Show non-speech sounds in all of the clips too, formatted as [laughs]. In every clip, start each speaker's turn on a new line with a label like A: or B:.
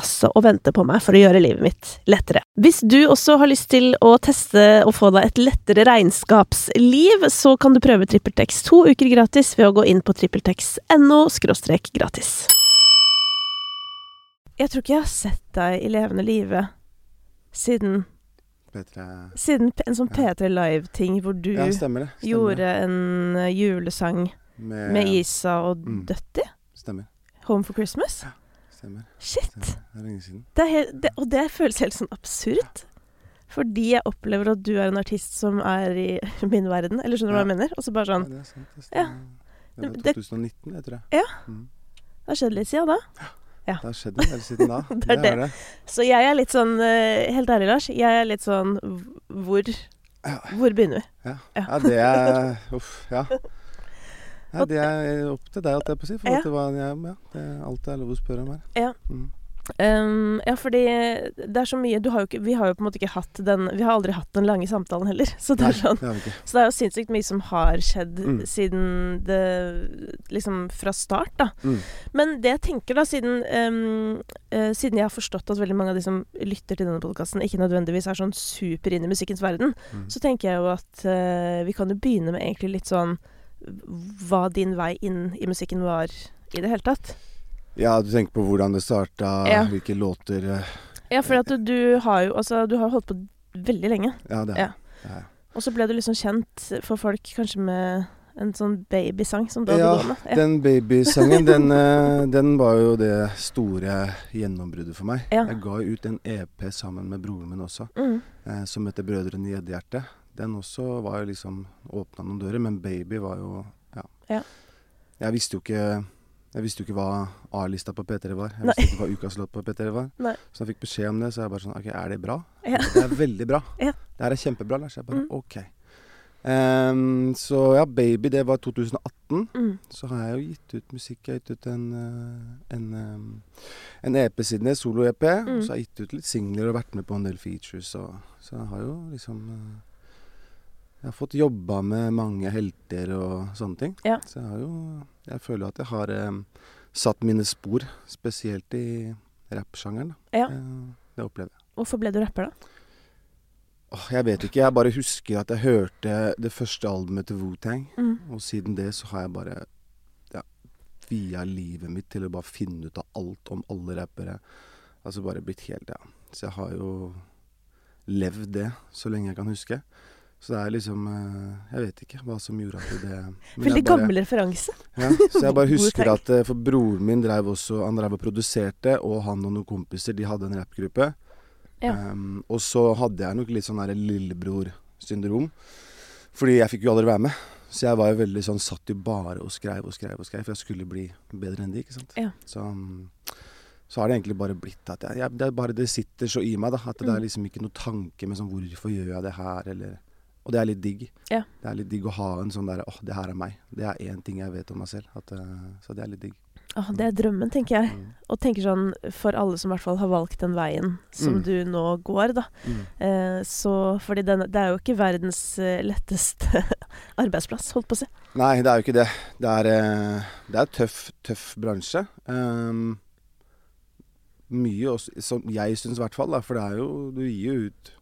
A: altså og venter på meg for å gjøre livet mitt lettere. Hvis du også har lyst til å teste og få deg et lettere regnskapsliv, så kan du prøve TrippelTex to uker gratis ved å gå inn på trippeltex.no gratis. Jeg tror ikke jeg har sett deg i levende live siden
B: P3
A: Siden en sånn P3 Live-ting hvor du
B: Ja, stemmer det. Stemmer
A: gjorde en eh, julesang
B: Med,
A: med Isa og
B: Mm.
A: Dutty.
B: Stemmer.
A: Home for Christmas.
B: Stemmer.
A: Shit!
B: stemmer. Det er
A: helt, det, og det føles helt sånn absurd. Fordi jeg opplever at du er en artist som er i [laughs] min verden. Eller skjønner du hva jeg mener? Og så bare
B: Ja,
A: sånn
B: det er sant. Det,
A: Ja.
B: det var 2019, jeg tror jeg.
A: Ja.
B: Mm.
A: Det har skjedd litt siden da.
B: Ja, Det har skjedd en del siden da. [laughs]
A: Det er det.
B: det.
A: Så jeg er litt sånn eh, Helt ærlig, Lars. Jeg er litt sånn Hvor,
B: Ja.
A: hvor begynner vi?
B: Ja.
A: Ja.
B: ja, det er Uff, ja. [laughs] ja. Det er opp til deg, holdt jeg på å si. For
A: Ja.
B: var, ja, det alt det er lov å spørre om her.
A: Ja.
B: Mm.
A: Um, ja, fordi det er så mye du har ikke, Vi har jo på en måte ikke hatt den Vi har aldri hatt den lange samtalen heller. Så det
B: Nei,
A: er sånn
B: det.
A: Så det er jo sinnssykt mye som har skjedd
B: Mm.
A: siden det Liksom fra start, da.
B: Mm.
A: Men det jeg tenker, da, siden um, uh, Siden jeg har forstått at veldig mange av de som lytter til denne podkasten, ikke nødvendigvis er sånn super inn i musikkens verden,
B: Mm.
A: så tenker jeg jo at uh, vi kan jo begynne med egentlig litt sånn hva din vei inn i musikken var i det hele tatt.
B: Ja, du tenker på hvordan det starta,
A: Ja.
B: hvilke låter eh,
A: Ja, for at du, du har jo Altså, du har holdt på veldig lenge.
B: Ja, det
A: Ja.
B: er-
A: Og så ble du liksom kjent for folk kanskje med en sånn babysang som du hadde
B: Ja,
A: gående. Ja.
B: Den babysangen, den, eh, den var jo det store gjennombruddet for meg.
A: Ja.
B: Jeg ga ut en EP sammen med broren min også,
A: Mm.
B: eh, som heter 'Brødrene Gjeddehjerte'. Den også var jo liksom åpna noen dører, men 'Baby' var jo Ja.
A: Ja.
B: Jeg visste jo ikke jeg visste jo ikke hva A-lista på P3 var. Jeg
A: Nei.
B: visste ikke hva ukas låt på P3 var.
A: Nei.
B: Så jeg fikk beskjed om det, så jeg bare sånn OK, er det bra?
A: Ja.
B: Det er veldig bra. [laughs]
A: Ja.
B: Det her er kjempebra, Lars. Jeg bare
A: Mm.
B: OK. Um, så ja, 'Baby' det var 2018.
A: Mm.
B: Så har jeg jo gitt ut musikk. Jeg har gitt ut en, eh, en, eh, en EP siden det, solo-EP.
A: Mm.
B: Så har jeg gitt ut litt singler og vært med på en del features. Og, så jeg har jo liksom eh, Jeg har fått jobba med mange helter og sånne ting.
A: Ja.
B: Så jeg har jo Jeg føler at jeg har eh, satt mine spor, spesielt i rappsjangeren.
A: Ja.
B: Eh, det opplever jeg.
A: Hvorfor ble du rapper, da?
B: Oh, jeg vet ikke. Jeg bare husker at jeg hørte det første albumet til Wu-Tang.
A: Mm.
B: Og siden det så har jeg bare ja, via livet mitt til å bare finne ut av alt om alle rappere. Altså bare blitt helt Ja. Så jeg har jo levd det så lenge jeg kan huske. Så det er liksom eh, Jeg vet ikke hva som gjorde at det
A: Veldig
B: bare-
A: gammel referanse.
B: Ja, så jeg bare [laughs] husker at eh, For broren min drev også Han drev og produserte, og han og noen kompiser De hadde en rappgruppe.
A: Ja.
B: Um, og så hadde jeg nok litt sånn der lillebror-syndrom. Fordi jeg fikk jo aldri være med. Så jeg var jo veldig sånn satt jo bare og skrev og skrev og skrev, for jeg skulle bli bedre enn de, ikke sant.
A: Ja.
B: Så, så har det egentlig bare blitt at jeg, jeg, det bare det sitter så i meg, da. At det
A: Mm.
B: er liksom ikke noe tanke med sånn hvorfor gjør jeg det her, eller Og det er litt digg.
A: Ja.
B: Det er litt digg å ha en sånn derre åh, det her er meg. Det er én ting jeg vet om meg selv. At, eh, så det er litt digg.
A: Åh, det er drømmen, tenker jeg.
B: Mm.
A: Og tenker sånn for alle som i hvert fall har valgt den veien som
B: Mm.
A: du nå går, da.
B: Mm.
A: Eh, så fordi den, det er jo ikke verdens eh, letteste [laughs] arbeidsplass, holdt på å si.
B: Nei, det er jo ikke det. Det er, eh, det er tøff, tøff bransje. Um, mye også, som jeg syns i hvert fall, da, for det er jo Du gir jo ut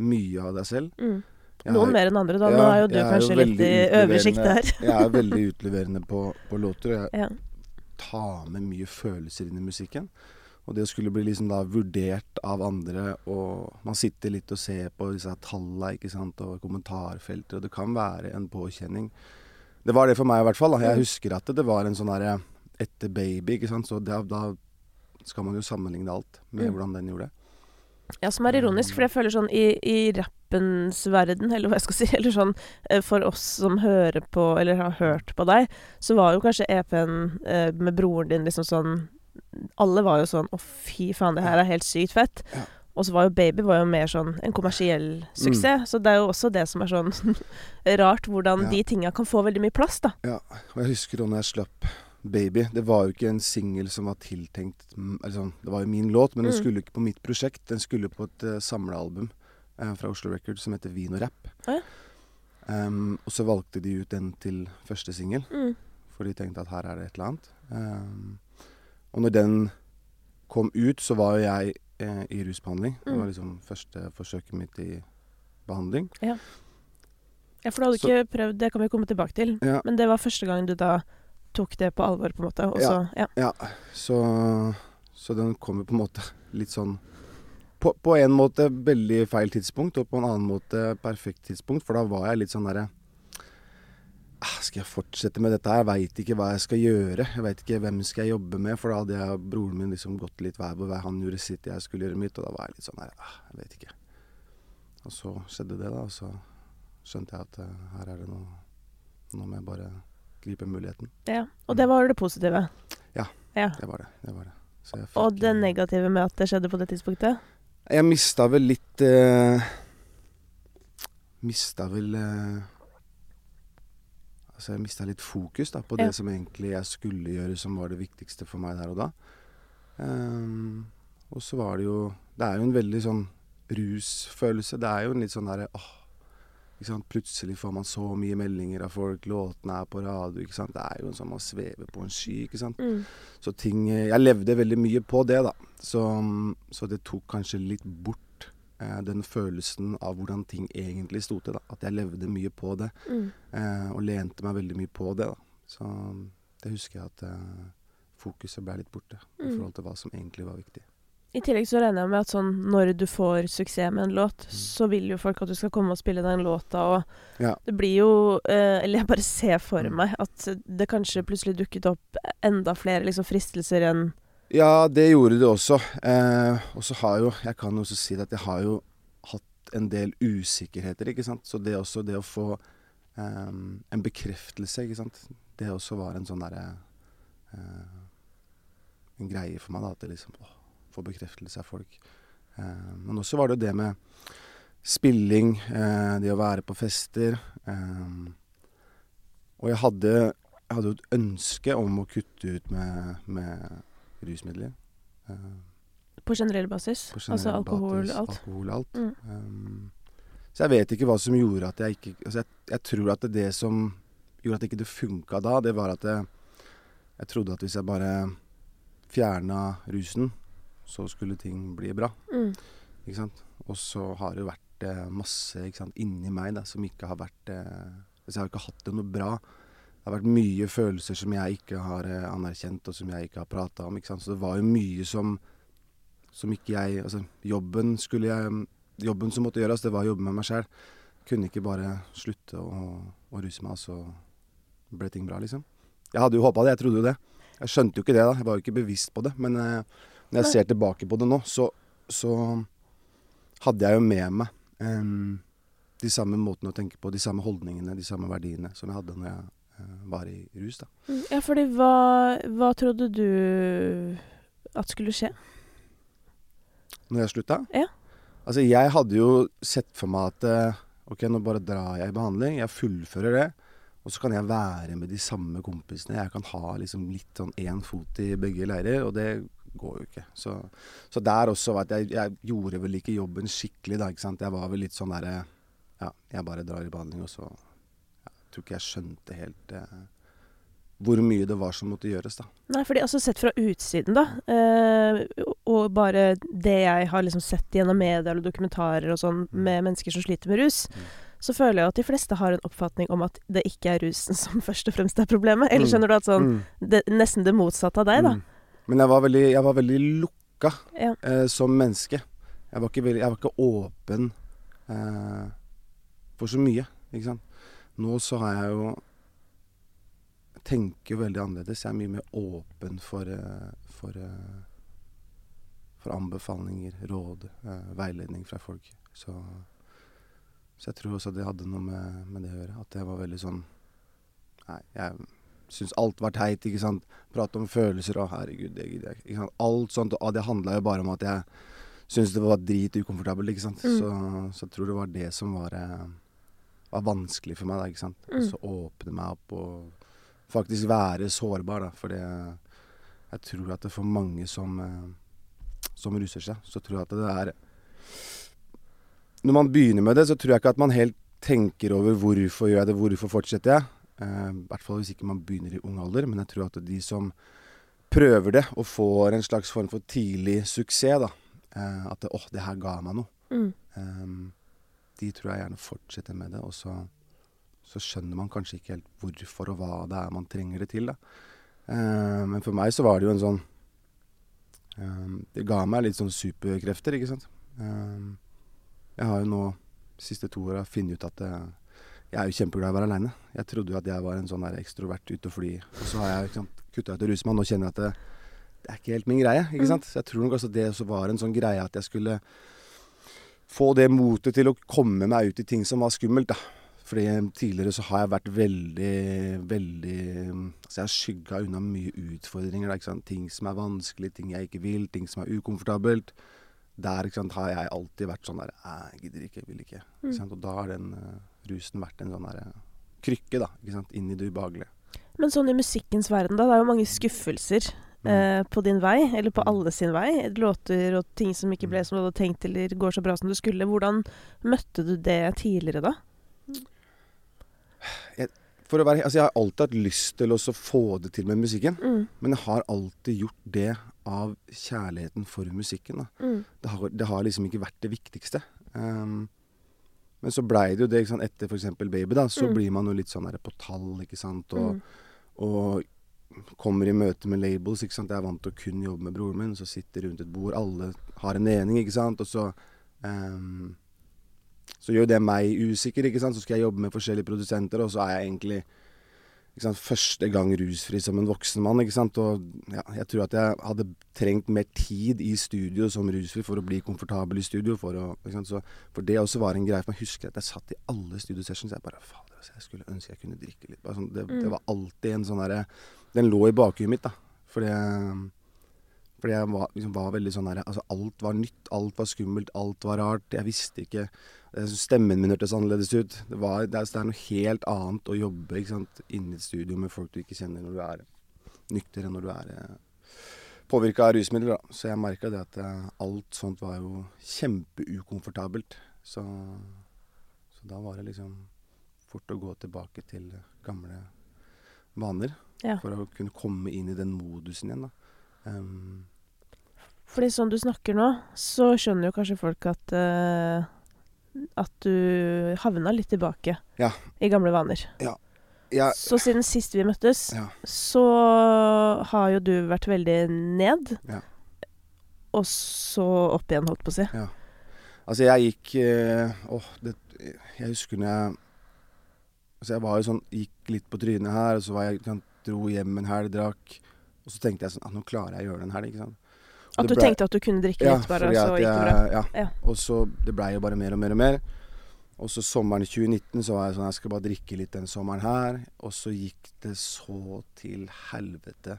B: mye av deg selv.
A: Mm. Noen
B: er-
A: mer enn andre, da. Nå er jo du kanskje
B: jo
A: litt i
B: øversikt
A: øvre her. [laughs]
B: Jeg er veldig utleverende på, på låter. og Jeg tar med mye følelser inn i musikken. Og det å skulle bli liksom da vurdert av andre, og man sitter litt og ser på disse tallene ikke sant, og kommentarfelter, og det kan være en påkjenning. Det var det for meg i hvert fall. da. Jeg
A: Mm.
B: husker at det var en sånn derre Etter Baby, ikke sant, så da, da skal man jo sammenligne alt med
A: Mm.
B: hvordan den gjorde.
A: Ja, som er ironisk, for jeg føler sånn i, i rappens verden, eller hva jeg skal si, [laughs] eller sånn eh, for oss som hører på, eller har hørt på deg, så var jo kanskje EP-en eh, med broren din liksom sånn Alle var jo sånn Å, fy faen, det her er helt sykt fett.
B: Ja.
A: Og så var jo Baby var jo mer sånn en kommersiell
B: Mm.
A: suksess. Så det er jo også det som er sånn [laughs] rart, hvordan
B: Ja.
A: de tinga kan få veldig mye plass, da.
B: Ja, og jeg husker da når jeg slapp Baby. Det var jo ikke en singel som var tiltenkt mm, sånn, Det var jo min låt, men den
A: Mm.
B: skulle ikke på mitt prosjekt. Den skulle på et uh, samlealbum uh, fra Oslo Records som heter Vin og
A: rap. Ja.
B: Em, og så valgte de ut den til første singel,
A: Mm.
B: for de tenkte at her er det et eller annet. Um, og når den kom ut, så var jo jeg eh, i rusbehandling. Det
A: Mm.
B: var liksom første forsøket mitt i behandling.
A: Ja, for du hadde
B: Så-
A: ikke prøvd Det kan vi komme tilbake til.
B: Ja.
A: Men det var første gang du da tok det på alvor, på en måte. Også,
B: Ja.
A: så Ja.
B: Ja, så, så den kommer på en måte litt sånn på, på en måte veldig feil tidspunkt, og på en annen måte perfekt tidspunkt. For da var jeg litt sånn derre ah, Skal jeg fortsette med dette her? Jeg veit ikke hva jeg skal gjøre. Jeg veit ikke hvem skal jeg jobbe med. For da hadde jeg og broren min liksom gått litt hver på hver. Han gjorde sitt, jeg skulle gjøre mitt. Og da var jeg litt sånn der ah, Jeg vet ikke. Og så skjedde det, da. Og så skjønte jeg at her er det noe Nå må jeg bare gripe muligheten.
A: ja. Og det var det positive.
B: Ja.
A: ja.
B: Det var det. det, var det. Jeg
A: Og det
B: eh,
A: negative med at det skjedde på det tidspunktet?
B: Jeg mista vel litt eh, Mista vel eh, Altså, jeg mista litt fokus da, på det som egentlig jeg skulle gjøre, som var det viktigste for meg der og da. Um, og så var det jo Det er jo en veldig sånn rusfølelse. Det er jo en litt sånn derre åh? Plutselig får man så mye meldinger av folk, låtene er på radio, ikke sant. Det er jo en sånn man svever på en sky, ikke sant.
A: Mm.
B: Så ting eh, Jeg levde veldig mye på det, da. Så, så det tok kanskje litt bort eh, den følelsen av hvordan ting egentlig sto til. da. At jeg levde mye på det,
A: Mm.
B: eh, og lente meg veldig mye på det. da. Så det husker jeg at eh, fokuset ble litt borte i
A: Mm.
B: forhold til hva som egentlig var viktig.
A: I tillegg så regner jeg med at sånn når du får suksess med en låt, så vil jo folk at du skal komme og spille den låta, og
B: Mm. Ja.
A: det blir jo eh, Eller jeg bare ser for
B: Mm.
A: meg at det kanskje plutselig dukket opp enda flere liksom fristelser enn
B: Ja, det gjorde det også. Eh, og så har jo Jeg kan også si det at jeg har jo hatt en del usikkerheter, ikke sant. Så det også, det å få eh, en bekreftelse, ikke sant. Det også var en sånn derre eh, En greie for meg, da. At det liksom Å, få bekreftelse av folk. Eh, men også var det jo det med spilling, eh, det å være på fester. Eh, og jeg hadde, jeg hadde jo et ønske om å kutte ut med, med rusmidler. Eh,
A: på generell basis.
B: på generell
A: altså alkohol,
B: basis,
A: alt.
B: alkohol, alt.
A: Mm.
B: Um, så jeg vet ikke hva som gjorde at jeg ikke altså jeg, jeg tror at det, det som gjorde at det ikke funka da, det var at jeg, jeg trodde at hvis jeg bare fjerna rusen, så skulle ting bli bra.
A: Mm.
B: Ikke sant? Og så har det jo vært eh, masse ikke sant, inni meg da, som ikke har vært eh, altså Jeg har ikke hatt det noe bra. Det har vært mye følelser som jeg ikke har eh, anerkjent, og som jeg ikke har prata om. Ikke sant? Så det var jo mye som, som ikke jeg Altså, jobben skulle jeg Jobben som måtte gjøres, det var å jobbe med meg sjæl. Kunne ikke bare slutte å, å ruse meg, og så ble ting bra, liksom. Jeg hadde jo håpa det, jeg trodde jo det. Jeg skjønte jo ikke det da, jeg var jo ikke bevisst på det. Men eh, når jeg ser tilbake på det nå, så, så hadde jeg jo med meg um, de samme måtene å tenke på, de samme holdningene, de samme verdiene som jeg hadde når jeg uh, var i rus. da.
A: Mm. Ja, fordi hva, hva trodde du at skulle skje?
B: Når jeg slutta?
A: Ja.
B: Altså, jeg hadde jo sett for meg at eh, ok, nå bare drar jeg i behandling, jeg fullfører det. Og så kan jeg være med de samme kompisene. Jeg kan ha liksom litt sånn én fot i begge leirer, og det går jo ikke. Så, så der også var at jeg, jeg gjorde vel ikke jobben skikkelig, da. ikke sant? Jeg var vel litt sånn derre Ja, jeg bare drar i behandling, og så ja, Jeg tror ikke jeg skjønte helt eh, hvor mye det var som måtte gjøres, da.
A: Nei, fordi altså sett fra utsiden, da, eh, og bare det jeg har liksom sett gjennom media eller dokumentarer og sånn
B: Mm.
A: med mennesker som sliter med rus,
B: Mm.
A: så føler jeg at de fleste har en oppfatning om at det ikke er rusen [laughs] som først og fremst er problemet. Eller
B: Mm.
A: skjønner du at sånn
B: Mm.
A: det, Nesten det motsatte av deg, da.
B: Men jeg var veldig, jeg var veldig lukka
A: Ja.
B: eh, som menneske. Jeg var ikke, veldig, jeg var ikke åpen eh, for så mye, ikke sant. Nå så har jeg jo tenker veldig annerledes. Jeg er mye mer åpen for eh, for, eh, for anbefalinger, råd, eh, veiledning fra folk. Så, så jeg tror også det hadde noe med, med det å gjøre. At jeg var veldig sånn Nei, jeg syns alt var teit, ikke sant. Prate om følelser og herregud, det gidder jeg ikke. Alt sånt. Og det handla jo bare om at jeg syntes det var drit ukomfortabelt, ikke sant.
A: Mm.
B: Så, så jeg tror det var det som var, eh, var vanskelig for meg, da, ikke sant.
A: Mm.
B: Så åpne meg opp og faktisk være sårbar, da. For det Jeg tror at det for mange som, eh, som ruser seg, så tror jeg at det er Når man begynner med det, så tror jeg ikke at man helt tenker over hvorfor gjør jeg det, hvorfor fortsetter jeg. Eh, I hvert fall hvis ikke man begynner i ung alder. Men jeg tror at de som prøver det og får en slags form for tidlig suksess, da. uh, at det, åh, det her ga meg noe.
A: Mm.
B: Eh, de tror jeg gjerne fortsetter med det, og så, så skjønner man kanskje ikke helt hvorfor og hva det er man trenger det til. Da. Uh, men for meg så var det jo en sånn eh, Det ga meg litt sånn superkrefter, ikke sant. Eh, jeg har jo nå siste to åra funnet ut at eh, jeg er jo kjempeglad i å være aleine. Jeg trodde jo at jeg var en sånn ekstrovert ute og fly, og så har jeg kutta ut og ruset meg. Nå kjenner jeg at det, det er ikke helt min greie. ikke
A: Mm.
B: sant? Så jeg tror nok også det også var en sånn greie at jeg skulle få det motet til å komme meg ut i ting som var skummelt, da. Fordi tidligere så har jeg vært veldig, veldig Altså jeg har skygga unna mye utfordringer, da. Ting som er vanskelig, ting jeg ikke vil, ting som er ukomfortabelt. Der ikke sant, har jeg alltid vært sånn der Jeg gidder ikke, vil ikke.
A: Mm.
B: ikke sant? Og da er den eh, rusen vært en sånn eh, krykke, da. ikke sant, Inn i det ubehagelige.
A: Men sånn i musikkens verden, da. Det er jo mange skuffelser
B: Mm.
A: eh, på din vei, eller på
B: Mm.
A: alle sin vei. Låter og ting som ikke ble
B: Mm.
A: som du hadde tenkt, eller går så bra som du skulle. Hvordan møtte du det tidligere, da?
B: For å være, altså Jeg har alltid hatt lyst til å få det til med musikken,
A: Mm.
B: men jeg har alltid gjort det av kjærligheten for musikken. da.
A: Mm.
B: Det har, det har liksom ikke vært det viktigste. Ehm, men så blei det jo det, ikke sant. Etter f.eks. Baby, da, så
A: Mm.
B: blir man jo litt sånn der på tall, ikke sant. Og,
A: Mm.
B: og kommer i møte med labels, ikke sant. Jeg er vant til å kun jobbe med broren min, så sitter rundt et bord, alle har en mening, ikke sant. Og så um, Så gjør det meg usikker, ikke sant. Så skal jeg jobbe med forskjellige produsenter, og så er jeg egentlig første gang rusfri som en voksen mann. ikke sant? Og ja, jeg tror at jeg hadde trengt mer tid i studio som rusfri for å bli komfortabel i studio. For, å? Så, for det også var en greie. For jeg husker at jeg satt i alle studiosessions. Jeg bare Fader, altså, jeg skulle ønske jeg kunne drikke litt. Bare sånn, det,
A: Mm.
B: det var alltid en sånn derre Den lå i bakhuet mitt, da. Fordi, fordi jeg var, liksom, var veldig sånn derre Altså, alt var nytt, alt var skummelt, alt var rart. Jeg visste ikke Stemmen min hørtes annerledes ut. Det, var, det, er, det er noe helt annet å jobbe ikke sant, inne i et studio med folk du ikke kjenner, når du er nykter enn når du er eh, påvirka av rusmidler. Da. Så jeg merka det at eh, alt sånt var jo kjempeukomfortabelt. Så, så da var det liksom fort å gå tilbake til gamle vaner.
A: Ja.
B: For å kunne komme inn i den modusen igjen, da. Um,
A: Fordi sånn du snakker nå, så skjønner jo kanskje folk at eh, At du havna litt tilbake
B: Ja.
A: i gamle vaner.
B: jeg,
A: Så siden sist vi møttes,
B: Ja.
A: så har jo du vært veldig ned.
B: Ja.
A: Og så opp igjen, holdt på å si.
B: Altså, jeg gikk Åh, øh, det Jeg husker når jeg Altså, jeg var jo sånn Gikk litt på trynet her, og så var jeg dro hjem en helg, drakk. Og så tenkte jeg sånn ah, Nå klarer jeg å gjøre det en helg, ikke sant.
A: At du
B: ble-
A: tenkte at du kunne drikke litt, bare, og så gikk det bra.
B: Ja. Og så Det blei jo bare mer og mer og mer. Og så sommeren 2019 så var jeg sånn Jeg skal bare drikke litt den sommeren her. Og så gikk det så til helvete.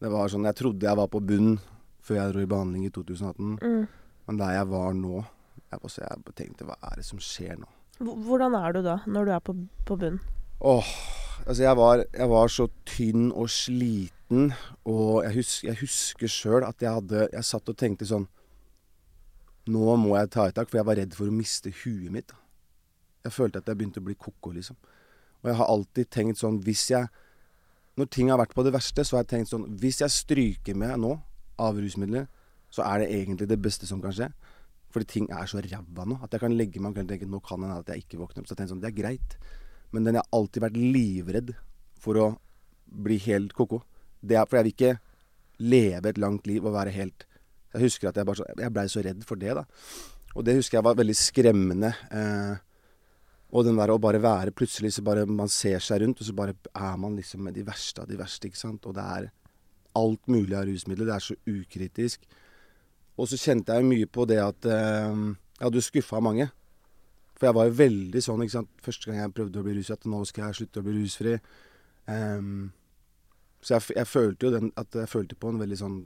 B: Det var sånn Jeg trodde jeg var på bunn før jeg dro i behandling i 2018.
A: Mm.
B: Men der jeg var nå Jeg, jeg tenkte Hva er det som skjer nå?
A: Hvordan er du da, når du er på, på bunn?
B: Åh, altså jeg var, jeg var så tynn og sliten, og jeg, hus, jeg husker sjøl at jeg hadde Jeg satt og tenkte sånn Nå må jeg ta et tak, for jeg var redd for å miste huet mitt. Jeg følte at jeg begynte å bli ko-ko, liksom. Og jeg har alltid tenkt sånn Hvis jeg Når ting har vært på det verste, så har jeg tenkt sånn Hvis jeg stryker med nå av rusmidler, så er det egentlig det beste som kan skje. Fordi ting er så ræva nå. At jeg kan legge meg og tenke nå kan det hende at jeg ikke våkner opp. Så jeg tenker sånn, det er greit. Men den jeg har alltid vært livredd for å bli helt ko-ko. Det er For jeg vil ikke leve et langt liv og være helt Jeg husker at jeg bare Jeg blei så redd for det, da. Og det husker jeg var veldig skremmende. Eh, og den der å bare være Plutselig så bare man ser seg rundt, og så bare er man liksom med de verste av de verste, ikke sant. Og det er alt mulig av rusmidler. Det er så ukritisk. Og så kjente jeg mye på det at eh, jeg hadde skuffa mange. For jeg var jo veldig sånn, ikke sant. Første gang jeg prøvde å bli rusfri, at nå skal jeg slutte å bli rusfri. Um, så jeg, jeg, følte jo den, at jeg følte på en veldig sånn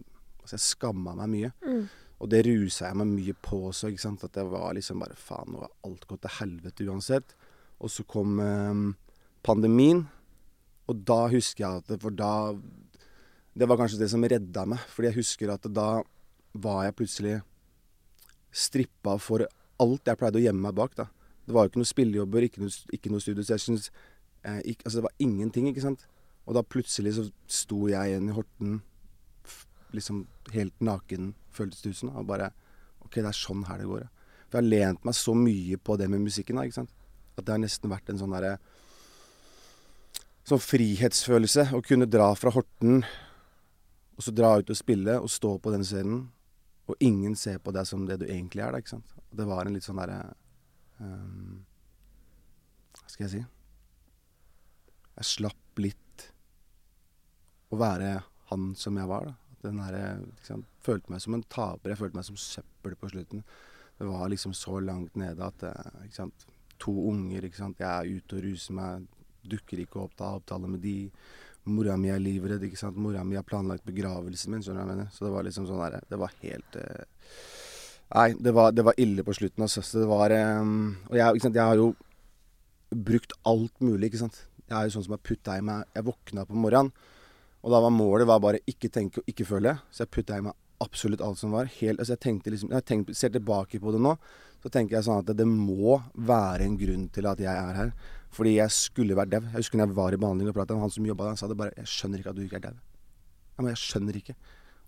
B: Altså jeg skamma meg mye.
A: Mm.
B: Og det rusa jeg meg mye på også, ikke sant. At jeg var liksom bare Faen, nå har alt gått til helvete uansett. Og så kom eh, pandemien, og da husker jeg at For da Det var kanskje det som redda meg. Fordi jeg husker at da var jeg plutselig strippa for alt jeg pleide å gjemme meg bak, da. Det var jo ikke noen spillejobber, ikke noe, ikke noe syns Eh, altså det var ingenting, ikke sant. Og da plutselig så sto jeg igjen i Horten liksom helt naken, føltes det ut som. Og bare OK, det er sånn her det går, ja. For jeg har lent meg så mye på det med musikken, da, ikke sant. At det har nesten vært en sånn derre Sånn frihetsfølelse. Å kunne dra fra Horten, og så dra ut og spille, og stå på den scenen, og ingen ser på deg som det du egentlig er, da, ikke sant. Det var en litt sånn derre um, Hva skal jeg si? Jeg slapp litt å være han som jeg var, der, liksom, følte meg som en taper. Jeg følte meg som søppel på slutten. Det var liksom så langt nede at ikke sant? To unger. Jeg er ute og ruser meg. Dukker ikke opp til avtale med de. Mora mi er livredd. ikke sant? Mora mi har planlagt begravelsen min. skjønner du hva jeg mener? Så det var liksom sånn der, Det var helt uh... Nei, det var, det var, ille på slutten. Altså. det var um... Og jeg, jeg har jo brukt alt mulig, ikke sant. Jeg er jo sånn som har putta i meg Jeg våkna på morgenen. Og da var målet var bare ikke tenke og ikke føle. Så jeg putta i meg absolutt alt som var. Helt, altså jeg tenkte liksom, jeg tenkte, ser tilbake på det nå, så tenker jeg sånn at det må være en grunn til at jeg er her. Fordi jeg skulle vært dau. Jeg husker når jeg var i behandling og prata med han som jobba der, han sa det bare 'Jeg skjønner ikke at du ikke er dau'. Jeg, jeg skjønner ikke.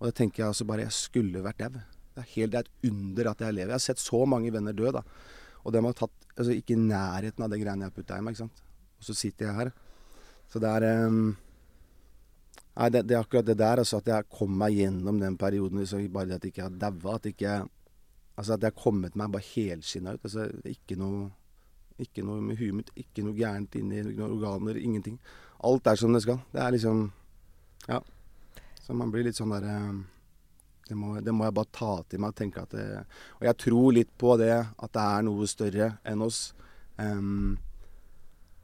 B: Og det tenker jeg altså bare 'Jeg skulle vært dau'. Det er helt det er et under at jeg lever. Jeg har sett så mange venner dø, da. Og de har tatt altså, ikke i nærheten av det greiene jeg har putta i meg. ikke sant? Og så sitter jeg her. Så det er um, Nei, det, det, er akkurat det der. Altså, at jeg kom meg gjennom den perioden. Liksom, bare det at jeg ikke har daua. At, ikke, altså, at jeg har kommet meg bare helskinna ut. Altså, ikke noe ikke noe med huet mitt, ikke noe gærent inni noen organer, ingenting. Alt er som det skal. Det er liksom Ja. Så man blir litt sånn derre det, det, må jeg bare ta til meg og tenke at det, Og jeg tror litt på det, at det er noe større enn oss. Um,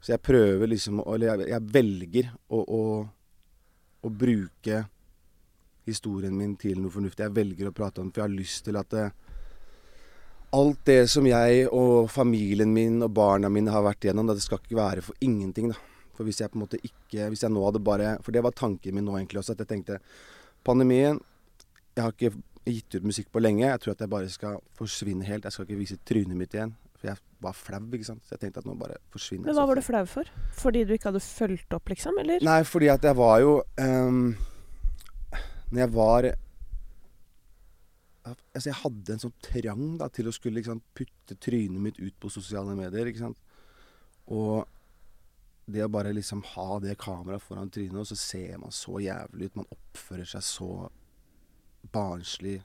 B: så jeg prøver liksom Eller jeg, jeg velger å, å å bruke historien min til noe fornuftig. Jeg velger å prate om det, for jeg har lyst til at det, alt det som jeg og familien min og barna mine har vært igjennom, det skal ikke være for ingenting. da. For hvis jeg på en måte ikke Hvis jeg nå hadde bare For det var tanken min nå egentlig også, at jeg tenkte Pandemien Jeg har ikke gitt ut musikk på lenge. Jeg tror at jeg bare skal forsvinne helt. Jeg skal ikke vise trynet mitt igjen. For jeg var flau, ikke sant. Så jeg tenkte at nå bare forsvinner
A: Men hva var du flau for? Fordi du ikke hadde fulgt opp, liksom? Eller?
B: Nei, fordi at jeg var jo um, Når jeg var Altså, jeg hadde en sånn trang da, til å skulle liksom, putte trynet mitt ut på sosiale medier, ikke sant. Og det å bare liksom ha det kameraet foran trynet, og så ser man så jævlig ut. Man oppfører seg så barnslig.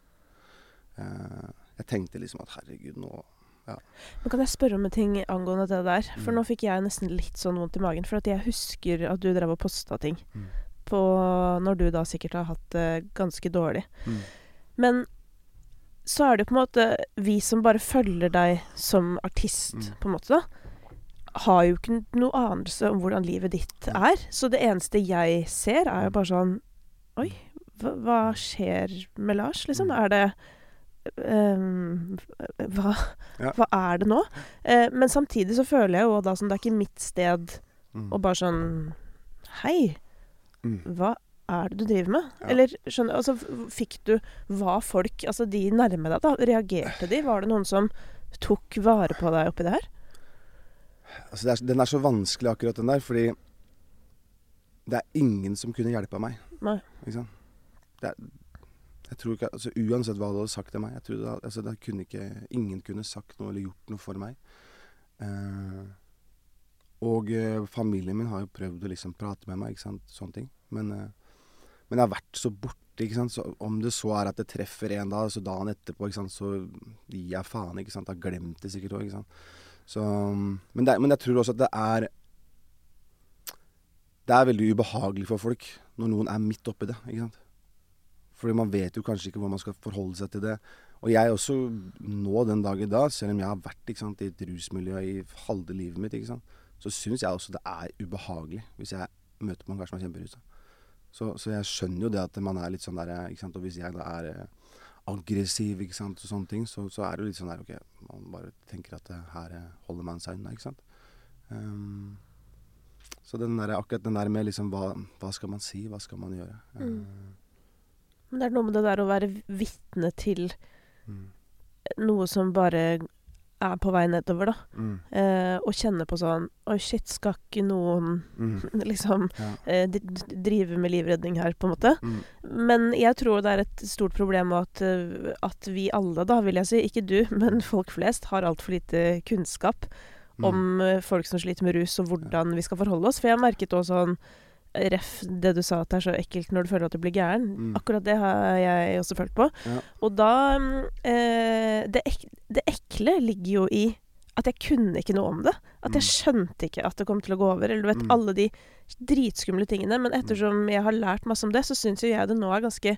B: Uh, jeg tenkte liksom at herregud, nå ja.
A: Men kan jeg spørre om en ting angående det der? For
B: Mm.
A: nå fikk jeg nesten litt sånn vondt i magen. For jeg husker at du drev og posta ting
B: Mm.
A: på Når du da sikkert har hatt det ganske dårlig.
B: Mm.
A: Men så er det på en måte vi som bare følger deg som artist,
B: Mm.
A: på en måte, da. Har jo ikke noe anelse om hvordan livet ditt er. Så det eneste jeg ser, er jo bare sånn Oi, hva, hva skjer med Lars, liksom?
B: Mm.
A: Er det hva,
B: Ja.
A: hva er det nå? Eh, men samtidig så føler jeg jo da som det er ikke mitt sted
B: Mm.
A: å bare sånn Hei,
B: Mm.
A: hva er det du driver med?
B: Ja.
A: Eller skjønner Altså, fikk du Var folk Altså, de nærme deg, da, reagerte de? Var det noen som tok vare på deg oppi det her?
B: Altså, det er, den er så vanskelig, akkurat den der, fordi det er ingen som kunne hjelpa meg.
A: Nei.
B: Ikke sant? Det er, Jeg tror ikke, altså Uansett hva du hadde sagt til meg jeg det, altså det kunne ikke, Ingen kunne sagt noe eller gjort noe for meg. Eh, og eh, familien min har jo prøvd å liksom prate med meg, ikke sant, sånne ting. Men, eh, men jeg har vært så borte, ikke sant. Så om det så er at det treffer en da, så dagen etterpå, ikke sant, så gir jeg faen, ikke sant. Har glemt det sikkert òg, ikke sant. Så men, det, men jeg tror også at det er Det er veldig ubehagelig for folk når noen er midt oppi det, ikke sant. Fordi man vet jo kanskje ikke hvor man skal forholde seg til det. Og jeg også, nå den dag i dag, selv om jeg har vært sant, i et rusmiljø i halve livet mitt, sant, så syns jeg også det er ubehagelig hvis jeg møter kar som er kjemperusa. Så, så jeg skjønner jo det at man er litt sånn der Og hvis jeg da er eh, aggressiv og sånne ting, så, så er det jo litt sånn der OK, man bare tenker at det her eh, holder man seg unna, ikke sant. Um, så den der, akkurat den der med liksom hva, hva skal man si, hva skal man gjøre?
A: Mm.
B: Uh,
A: Men det er noe med det der å være vitne til
B: mm,
A: noe som bare er på vei nedover, da.
B: mm,
A: Eh, og kjenne på sånn Oi, shit, skal ikke noen
B: mm, [laughs]
A: liksom
B: ja,
A: eh, drive med livredning her, på en måte?
B: mm,
A: Men jeg tror det er et stort problem at, eh, at vi alle, da, vil jeg si, ikke du, [laughs] men folk flest, har altfor lite kunnskap
B: mm,
A: om eh, folk som sliter med rus, og hvordan vi skal forholde oss. For jeg har merket også sånn Ref, det du sa at det er så ekkelt når du føler at du blir gæren.
B: Mm.
A: Akkurat det har jeg også følt på.
B: Ja.
A: Og da mm, eh, det, ek, det ekle ligger jo i at jeg kunne ikke noe om det. At jeg
B: Mm.
A: skjønte ikke at det kom til å gå over. Eller du vet,
B: Mm.
A: alle de dritskumle tingene. Men ettersom jeg har lært masse om det, så syns jo jeg det nå er ganske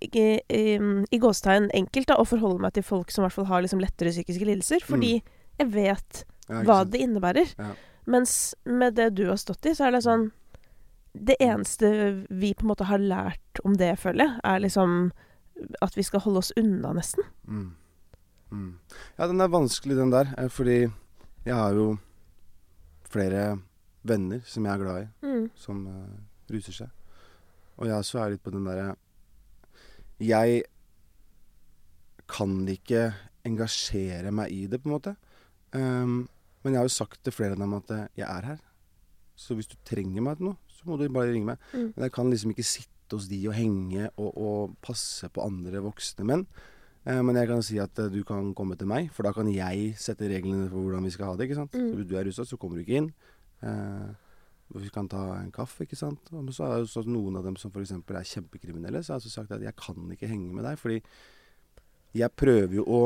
A: i, i, i gåstegn enkelt da, å forholde meg til folk som i hvert fall har liksom lettere psykiske lidelser. Fordi jeg vet
B: ja,
A: hva
B: sant?
A: det innebærer.
B: Ja.
A: Mens med det du har stått i, så er det sånn Det eneste vi på en måte har lært om det, føler jeg, er liksom at vi skal holde oss unna, nesten.
B: Mm. Mm. Ja, den er vanskelig, den der. eh, Fordi jeg har jo flere venner som jeg er glad i,
A: Mm.
B: som uh, ruser seg. Og jeg også er litt på den derre Jeg kan ikke engasjere meg i det, på en måte. Um, men jeg har jo sagt til flere av dem at eh, jeg er her. Så hvis du trenger meg til noe, så må du bare ringe meg.
A: Mm.
B: Men jeg kan liksom ikke sitte hos de og henge og, og passe på andre voksne menn. Eh, men jeg kan si at eh, du kan komme til meg, for da kan jeg sette reglene for hvordan vi skal ha det. ikke sant?
A: Mm.
B: Så hvis du er rusa, så kommer du ikke inn. Eh, vi kan ta en kaffe, ikke sant. Men så er det jo sånn noen av dem som f.eks. er kjempekriminelle, så har jeg altså sagt at jeg kan ikke henge med deg, fordi jeg prøver jo å,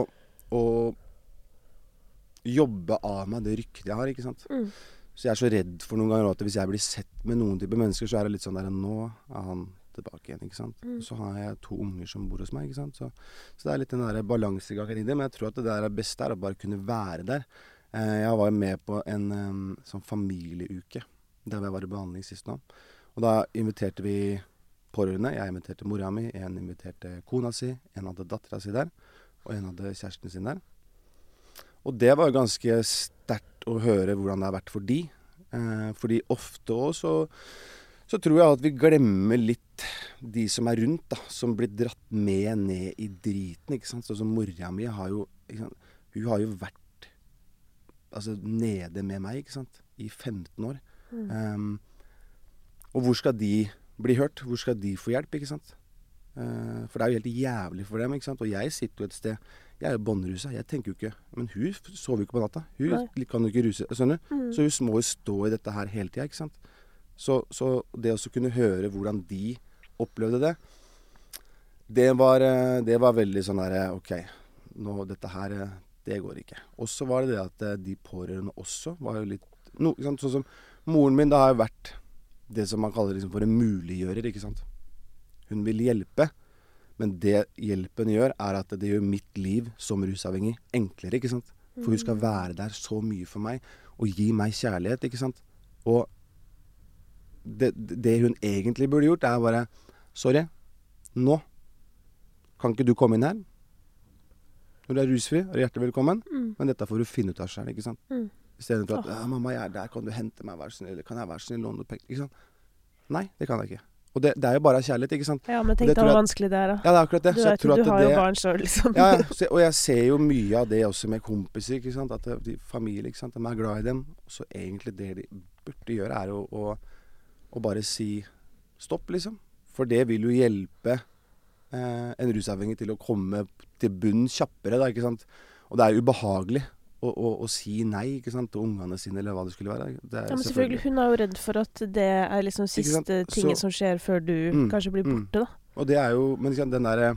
B: å jobbe av meg det ryktet jeg har, ikke sant.
A: Mm.
B: Så jeg er så redd for noen ganger at hvis jeg blir sett med noen type mennesker, så er det litt sånn der Nå er han tilbake igjen, ikke sant.
A: Mm.
B: Så har jeg to unger som bor hos meg, ikke sant. Så, så det er litt den der balansegangen i det. Men jeg tror at det der er beste er å bare kunne være der. Eh, jeg var jo med på en um, sånn familieuke der jeg var i behandling sist nå. Og da inviterte vi pårørende. Jeg inviterte mora mi, en inviterte kona si, en hadde dattera si der, og en hadde kjæresten sin der. Og det var jo ganske sterkt å høre hvordan det har vært for de. Eh, fordi ofte òg så, så tror jeg at vi glemmer litt de som er rundt, da. Som blir dratt med ned i driten, ikke sant. Sånn som mora mi har jo? Hun har jo vært altså, nede med meg, ikke sant. I 15 år.
A: Mm.
B: Um, og hvor skal de bli hørt? Hvor skal de få hjelp, ikke sant? Uh, for det er jo helt jævlig for dem, ikke sant. Og jeg sitter jo et sted Jeg er jo bånnrusa. Jeg tenker jo ikke Men hun sover jo ikke på natta. Hun
A: Nei.
B: kan jo ikke ruse Skjønner du?
A: Mm.
B: Så hun må jo stå i dette her hele tida, ikke sant. Så, så det å kunne høre hvordan de opplevde det, det var, eh, det var veldig sånn derre OK, nå dette her eh, Det går ikke. Og så var det det at eh, de pårørende også var jo litt no? Sånn som moren min, da har jo vært det som man kaller liksom for en muliggjører, ikke sant. Hun vil hjelpe, men det hjelpen gjør, er at det gjør mitt liv som rusavhengig enklere, ikke sant. For hun skal være der så mye for meg, og gi meg kjærlighet, ikke sant. Og det, det hun egentlig burde gjort, er bare Sorry, nå kan ikke du komme inn her. Når du er rusfri, er du hjertelig velkommen,
A: Mm.
B: men dette får du finne ut av sjøl, ikke sant.
A: Mm.
B: Istedenfor at 'Mamma, jeg er der, kan du hente meg, vær så snill?' Eller 'Kan jeg være snill låne penger?' Ikke sant. Nei, det kan jeg ikke. Og det, det er jo bare av kjærlighet, ikke sant.
A: Ja, men tenk deg hvor vanskelig det er, da.
B: Ja, det er akkurat det.
A: Du, vet, jo, du har
B: det
A: jo barn sjøl, liksom.
B: ja. Så- [laughs] Og jeg ser jo mye av det også med kompiser. ikke sant? At de familie, ikke sant? De er glad i dem. Så egentlig det de burde gjøre, er å, å, å bare si stopp, liksom. For det vil jo hjelpe eh, en rusavhengig til å komme til bunn kjappere, da, ikke sant. Og det er ubehagelig og, å si nei ikke sant, til ungene sine, eller hva det skulle være. Det
A: Ja, men selvfølgelig, Hun er jo redd for at det er liksom siste
B: tinget
A: som skjer før du
B: Mm,
A: kanskje blir
B: mm.
A: borte, da.
B: Og det er jo Men sant, den derre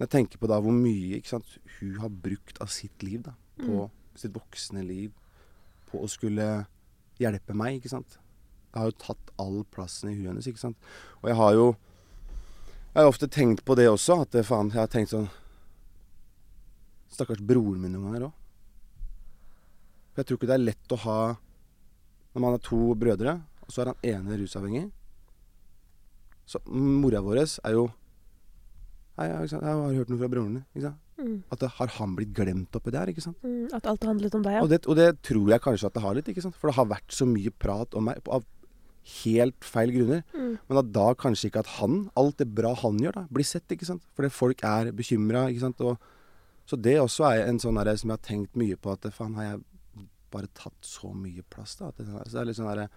B: Jeg tenker på da hvor mye sant, hun har brukt av sitt liv, da. På
A: Mm.
B: sitt voksne liv. På å skulle hjelpe meg, ikke sant. Det har jo tatt all plassen i huet hennes, ikke sant. Og jeg har jo Jeg har ofte tenkt på det også, at faen, jeg har tenkt sånn Stakkars broren min noen ganger òg. For jeg tror ikke det er lett å ha Når man har to brødre, og så er han ene rusavhengig. Så mora vår er jo sant? Jeg har hørt noe fra broren din.
A: Mm.
B: At det, har han blitt glemt oppi der? ikke sant?
A: Mm. At alt handlet om deg, ja.
B: Og, det, og det tror jeg kanskje at det har litt. ikke sant? For det har vært så mye prat om meg av helt feil grunner.
A: Mm.
B: Men at da kanskje ikke at han, alt det bra han gjør, da, blir sett. ikke sant? Fordi folk er bekymra. Så det også er en sånn der, som jeg har tenkt mye på. At faen, har jeg bare tatt så mye plass, da? At det, så det er litt sånn derre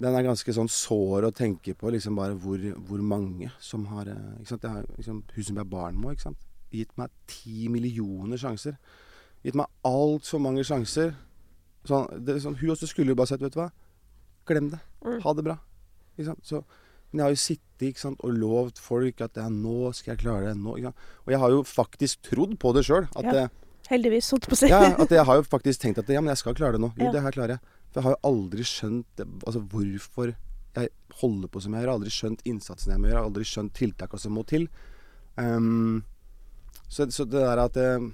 B: Den er ganske sånn sår å tenke på, liksom bare hvor, hvor mange som har eh, ikke sant? Jeg har, liksom, Hun som er barn med, ikke sant. Gitt meg ti millioner sjanser. Gitt meg altfor mange sjanser. Sånn, det, er sånn, hun også skulle jo bare sett, vet du hva. Glem det.
A: Mm.
B: Ha det bra. Ikke sant? Så, men jeg har jo sittet ikke sant, og lovt folk at ja, nå skal jeg klare det. Nå, ikke sant? Og jeg har jo faktisk trodd på det sjøl. At,
A: Ja.
B: det-
A: Heldigvis, holdt på å si.
B: ja, at jeg har jo [laughs] faktisk tenkt at ja, men jeg skal klare det nå. Jo,
A: Ja.
B: det her klarer jeg. For jeg har jo aldri skjønt altså, hvorfor jeg holder på som jeg gjør. Jeg har aldri skjønt innsatsen jeg må gjøre. Jeg har aldri skjønt tiltakene som må til. Um, så, så det der at eh,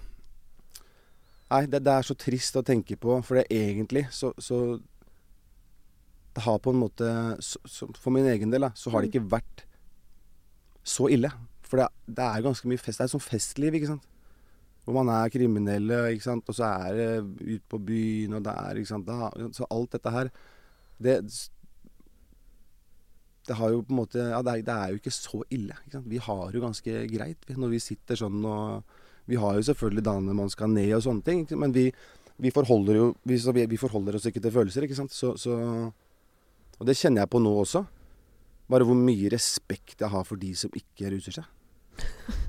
B: Nei, det, det er så trist å tenke på, for det egentlig så, så Det har på en måte så, så, For min egen del, da, så har det ikke vært så ille. For det, det er ganske mye fest. Det er et sånt festliv, ikke sant. Hvor man er kriminelle, ikke sant. Og så er det ut på byen, og det er ikke sant. Da, så alt dette her, det Det har jo på en måte Ja, det er, det er jo ikke så ille. Ikke sant? Vi har jo ganske greit når vi sitter sånn og Vi har jo selvfølgelig dagene man skal ned og sånne ting, men vi, vi forholder jo vi, vi forholder oss ikke til følelser, ikke sant. Så, så Og det kjenner jeg på nå også. Bare hvor mye respekt jeg har for de som ikke ruser seg.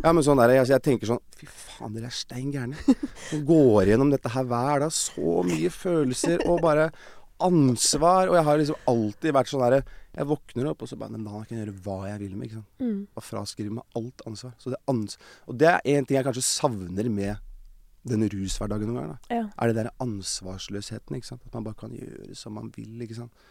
B: Ja, men sånn der, jeg, jeg tenker sånn Fy faen, dere er stein gærne. Går gjennom dette her hver dag. Så mye følelser og bare ansvar. Og jeg har liksom alltid vært sånn derre Jeg våkner opp, og så bare Men da kan jeg gjøre hva jeg vil med. ikke sant?
A: Mm.
B: Og fraskrive meg alt ansvar. Så det ans og det er en ting jeg kanskje savner med den rushverdagen noen ganger.
A: Ja.
B: Er det der ansvarsløsheten. ikke sant? At man bare kan gjøre som man vil. ikke sant?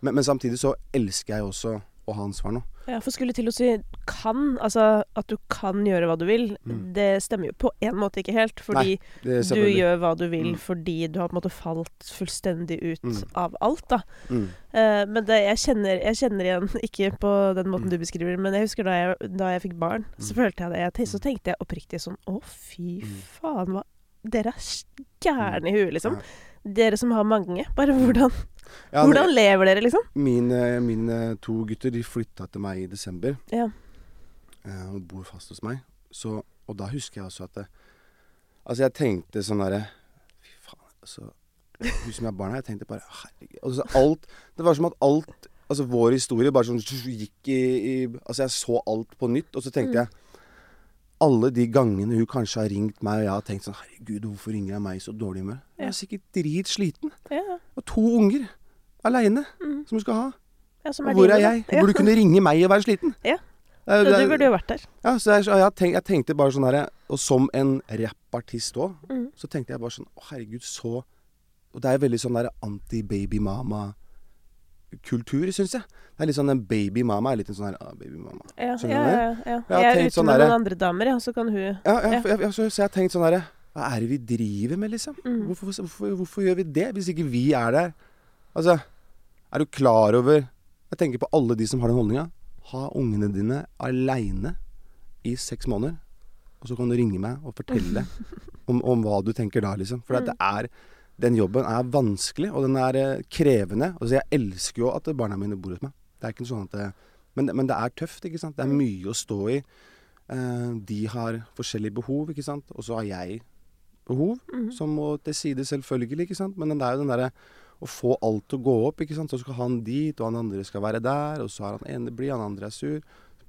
B: Men, men samtidig så elsker jeg også å ha ansvar nå.
A: Ja, for skulle til å si kan, altså at du kan gjøre hva du vil,
B: Mm.
A: det stemmer jo på en måte ikke helt. Fordi
B: er
A: du gjør hva du vil
B: Mm.
A: fordi du har på en måte falt fullstendig ut
B: Mm.
A: av alt, da.
B: Mm.
A: Eh, men det, jeg, kjenner, jeg kjenner igjen, [laughs] ikke på den måten
B: Mm.
A: du beskriver men jeg husker da jeg, da jeg fikk barn, så
B: Mm.
A: følte jeg det. Så tenkte jeg oppriktig sånn Å, fy faen, hva Dere er gærne i huet, liksom.
B: Ja.
A: Dere som har mange. Bare hvordan,
B: Ja,
A: hvordan lever dere, liksom?
B: Mine, mine to gutter de flytta til meg i desember
A: Ja.
B: eh, og bor fast hos meg. Så, og da husker jeg også at det, Altså, jeg tenkte sånn derre Fy faen, altså Hun som er barna, jeg tenkte bare Herregud. Altså, alt Det var som at alt Altså, vår historie bare sånn gikk i, i Altså, jeg så alt på nytt, og så tenkte
A: Mm.
B: jeg alle de gangene hun kanskje har ringt meg, og jeg har tenkt sånn Herregud, hvorfor ringer jeg meg så dårlig humør? Jeg er sikkert dritsliten.
A: Ja,
B: Og to unger aleine
A: mm.
B: som hun skal ha.
A: ja som
B: Og hvor er jeg? Hun burde kunne ringe meg og være sliten. [laughs]
A: Ja. Ja.
B: det
A: Du burde jo vært der.
B: Ja, så jeg, jeg, tenkte, jeg tenkte bare sånn herre Og som en rappartist òg,
A: Mm.
B: så tenkte jeg bare sånn Å, herregud, så Og det er veldig sånn derre anti-baby-mama-kultur, syns jeg. Det er litt sånn en baby-mama er litt en sånn her ah, baby-mama.
A: Ja, ja, ja, ja.
B: Jeg
A: Jeg er ute
B: sånn
A: med noen andre damer, ja, så kan hun
B: Ja, ja,
A: Ja.
B: jeg, jeg, så jeg har tenkt sånn herre Hva er det vi driver med, liksom?
A: Mm.
B: Hvorfor, hvorfor, hvorfor gjør vi det, hvis ikke vi er der? Altså, er du klar over Jeg tenker på alle de som har den holdninga. Ha ungene dine aleine i seks måneder, og så kan du ringe meg og fortelle [laughs] om, om hva du tenker da, liksom. For mm. det er Den jobben er vanskelig, og den er eh, krevende. Altså, jeg elsker jo at barna mine bor hos meg. Det er ikke sånn at det, men, men det er tøft, ikke sant. Det er mye å stå i. Eh, de har forskjellige behov, ikke sant. Og så har jeg behov,
A: Mhm.
B: som må til side selvfølgelig, ikke sant. Men det er jo den derre å få alt til å gå opp, ikke sant. Så skal han dit, og han andre skal være der, og så har han ene blid, han andre er sur.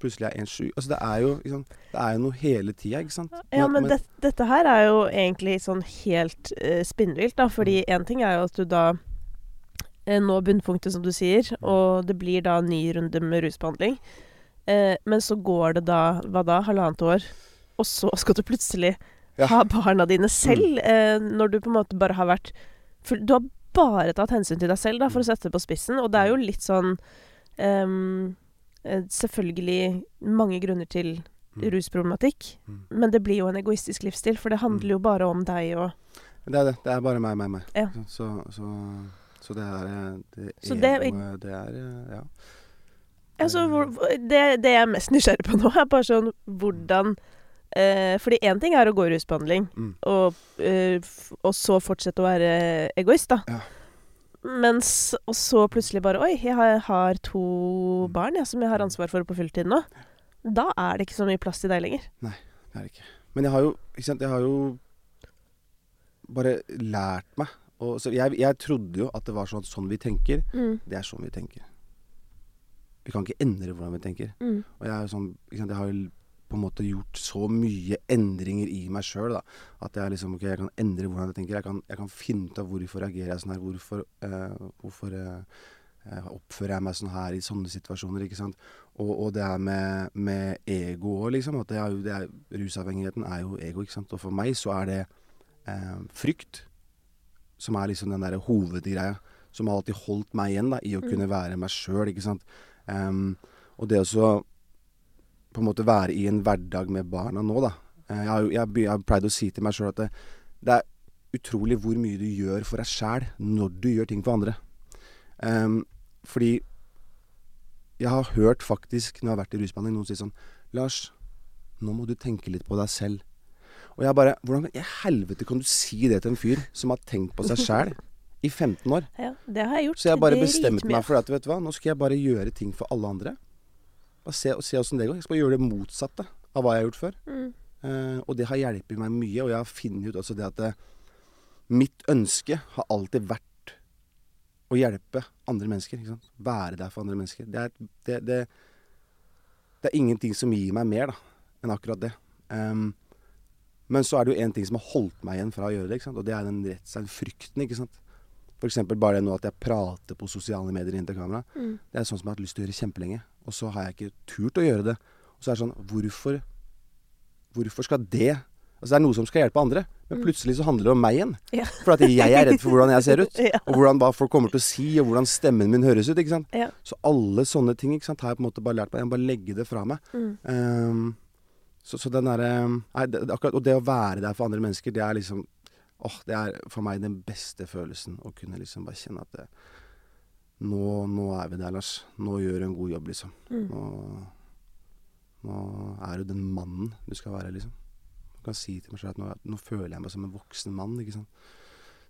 B: Plutselig er en sjuk. Altså, det er jo liksom. Det er noe hele tida, ikke sant?
A: Ja, men det, dette her er jo egentlig sånn helt uh, spinnvilt, da. Fordi én ting er jo at du da uh, når bunnpunktet, som du sier, og det blir da ny runde med rusbehandling. Uh, men så går det da, hva da, halvannet år, og så skal du plutselig
B: Ja.
A: ha barna dine selv, eh, når du på en måte bare har vært for Du har bare tatt hensyn til deg selv, da, for å sette det på spissen, og det er jo litt sånn eh, Selvfølgelig mange grunner til
B: Mm.
A: rusproblematikk,
B: Mm.
A: men det blir jo en egoistisk livsstil, for det handler jo bare om deg og
B: Det er det. Det er bare meg, meg, meg.
A: Ja.
B: Så, så, så det er eh, det
A: Så det-
B: egoet, det er eh, Ja.
A: Altså, hvor, det, det jeg er mest nysgjerrig på nå, er bare sånn hvordan eh, Fordi én ting er å gå i rusbehandling,
B: Mm.
A: og, eh, og så fortsette å være egoist, da.
B: Ja.
A: Mens Og så plutselig bare Oi, jeg har, har to
B: Mm.
A: barn jeg, som jeg har ansvar for på fulltid nå. Da er det ikke så mye plass til deg lenger.
B: Nei, Det er det ikke. Men jeg har jo ikke sant, jeg har jo bare lært meg og, så jeg, jeg trodde jo at det var sånn at sånn vi tenker, det er sånn vi tenker. Vi kan ikke endre hvordan vi tenker.
A: Mm.
B: Og jeg, er sånn, sant, jeg har jo på en måte gjort så mye endringer i meg sjøl at jeg liksom okay, jeg kan endre hvordan jeg tenker. Jeg kan, jeg kan finne ut av hvorfor reagerer jeg sånn her. Hvorfor, eh, hvorfor eh, eh, oppfører jeg meg sånn her i sånne situasjoner, ikke sant. Og, og det er med, med ego òg, liksom. At det er det er, rusavhengigheten er jo ego, ikke sant. Og for meg så er det eh, frykt som er liksom den derre hovedgreia. Som har alltid holdt meg igjen da, i å
A: Mm.
B: kunne være meg sjøl, ikke sant. Um, og det også på en måte være i en hverdag med barna nå, da. Eh, Jeg har, jeg jeg har pleid å si til meg sjøl at det, det er utrolig hvor mye du gjør for deg sjæl når du gjør ting for andre. Um, fordi jeg har hørt faktisk, når jeg har vært i rusbehandling, noen si sånn Lars, nå må du tenke litt på deg selv. Og jeg bare Hvordan i helvete kan du si det til en fyr som har tenkt på seg sjæl i 15 år? [laughs]
A: Ja, det har jeg gjort.
B: Så jeg bare bestemte meg for at vet du hva, nå skal jeg bare gjøre ting for alle andre. Bare se, se åssen det går. Jeg skal bare gjøre det motsatte av hva jeg har gjort før.
A: Mm.
B: Eh, og det har hjulpet meg mye. Og jeg har funnet ut også det at det, mitt ønske har alltid vært å hjelpe andre mennesker. Ikke sant? Være der for andre mennesker. Det er, det, det, det er ingenting som gir meg mer da, enn akkurat det. Um, men så er det jo én ting som har holdt meg igjen fra å gjøre det, og det er den redselen, frykten. ikke sant? Eksempel bare det nå at jeg prater på sosiale medier inntil kamera.
A: Mm.
B: Det er sånn som jeg har hatt lyst til å gjøre kjempelenge. Og så har jeg ikke turt å gjøre det. Og så er det sånn Hvorfor Hvorfor skal det Altså det er noe som skal hjelpe andre, men
A: Mm.
B: plutselig så handler det om meg igjen.
A: Ja.
B: For at jeg er redd for hvordan jeg ser ut. [laughs] Og hvordan folk kommer til å si, og hvordan stemmen min høres ut. ikke sant?
A: Ja.
B: Så alle sånne ting ikke sant, har jeg på en måte bare lært meg. Jeg må bare legge det fra meg.
A: Mm.
B: Um, så, så den derre og det å være der for andre mennesker, det er liksom Åh, det er for meg den beste følelsen. Å kunne liksom bare kjenne at det, nå, nå er vi der, Lars. Nå gjør du en god jobb, liksom.
A: Mm.
B: Nå, nå er du den mannen du skal være, liksom. Du kan si til meg selv at nå, nå føler jeg meg som en voksen mann, ikke sant.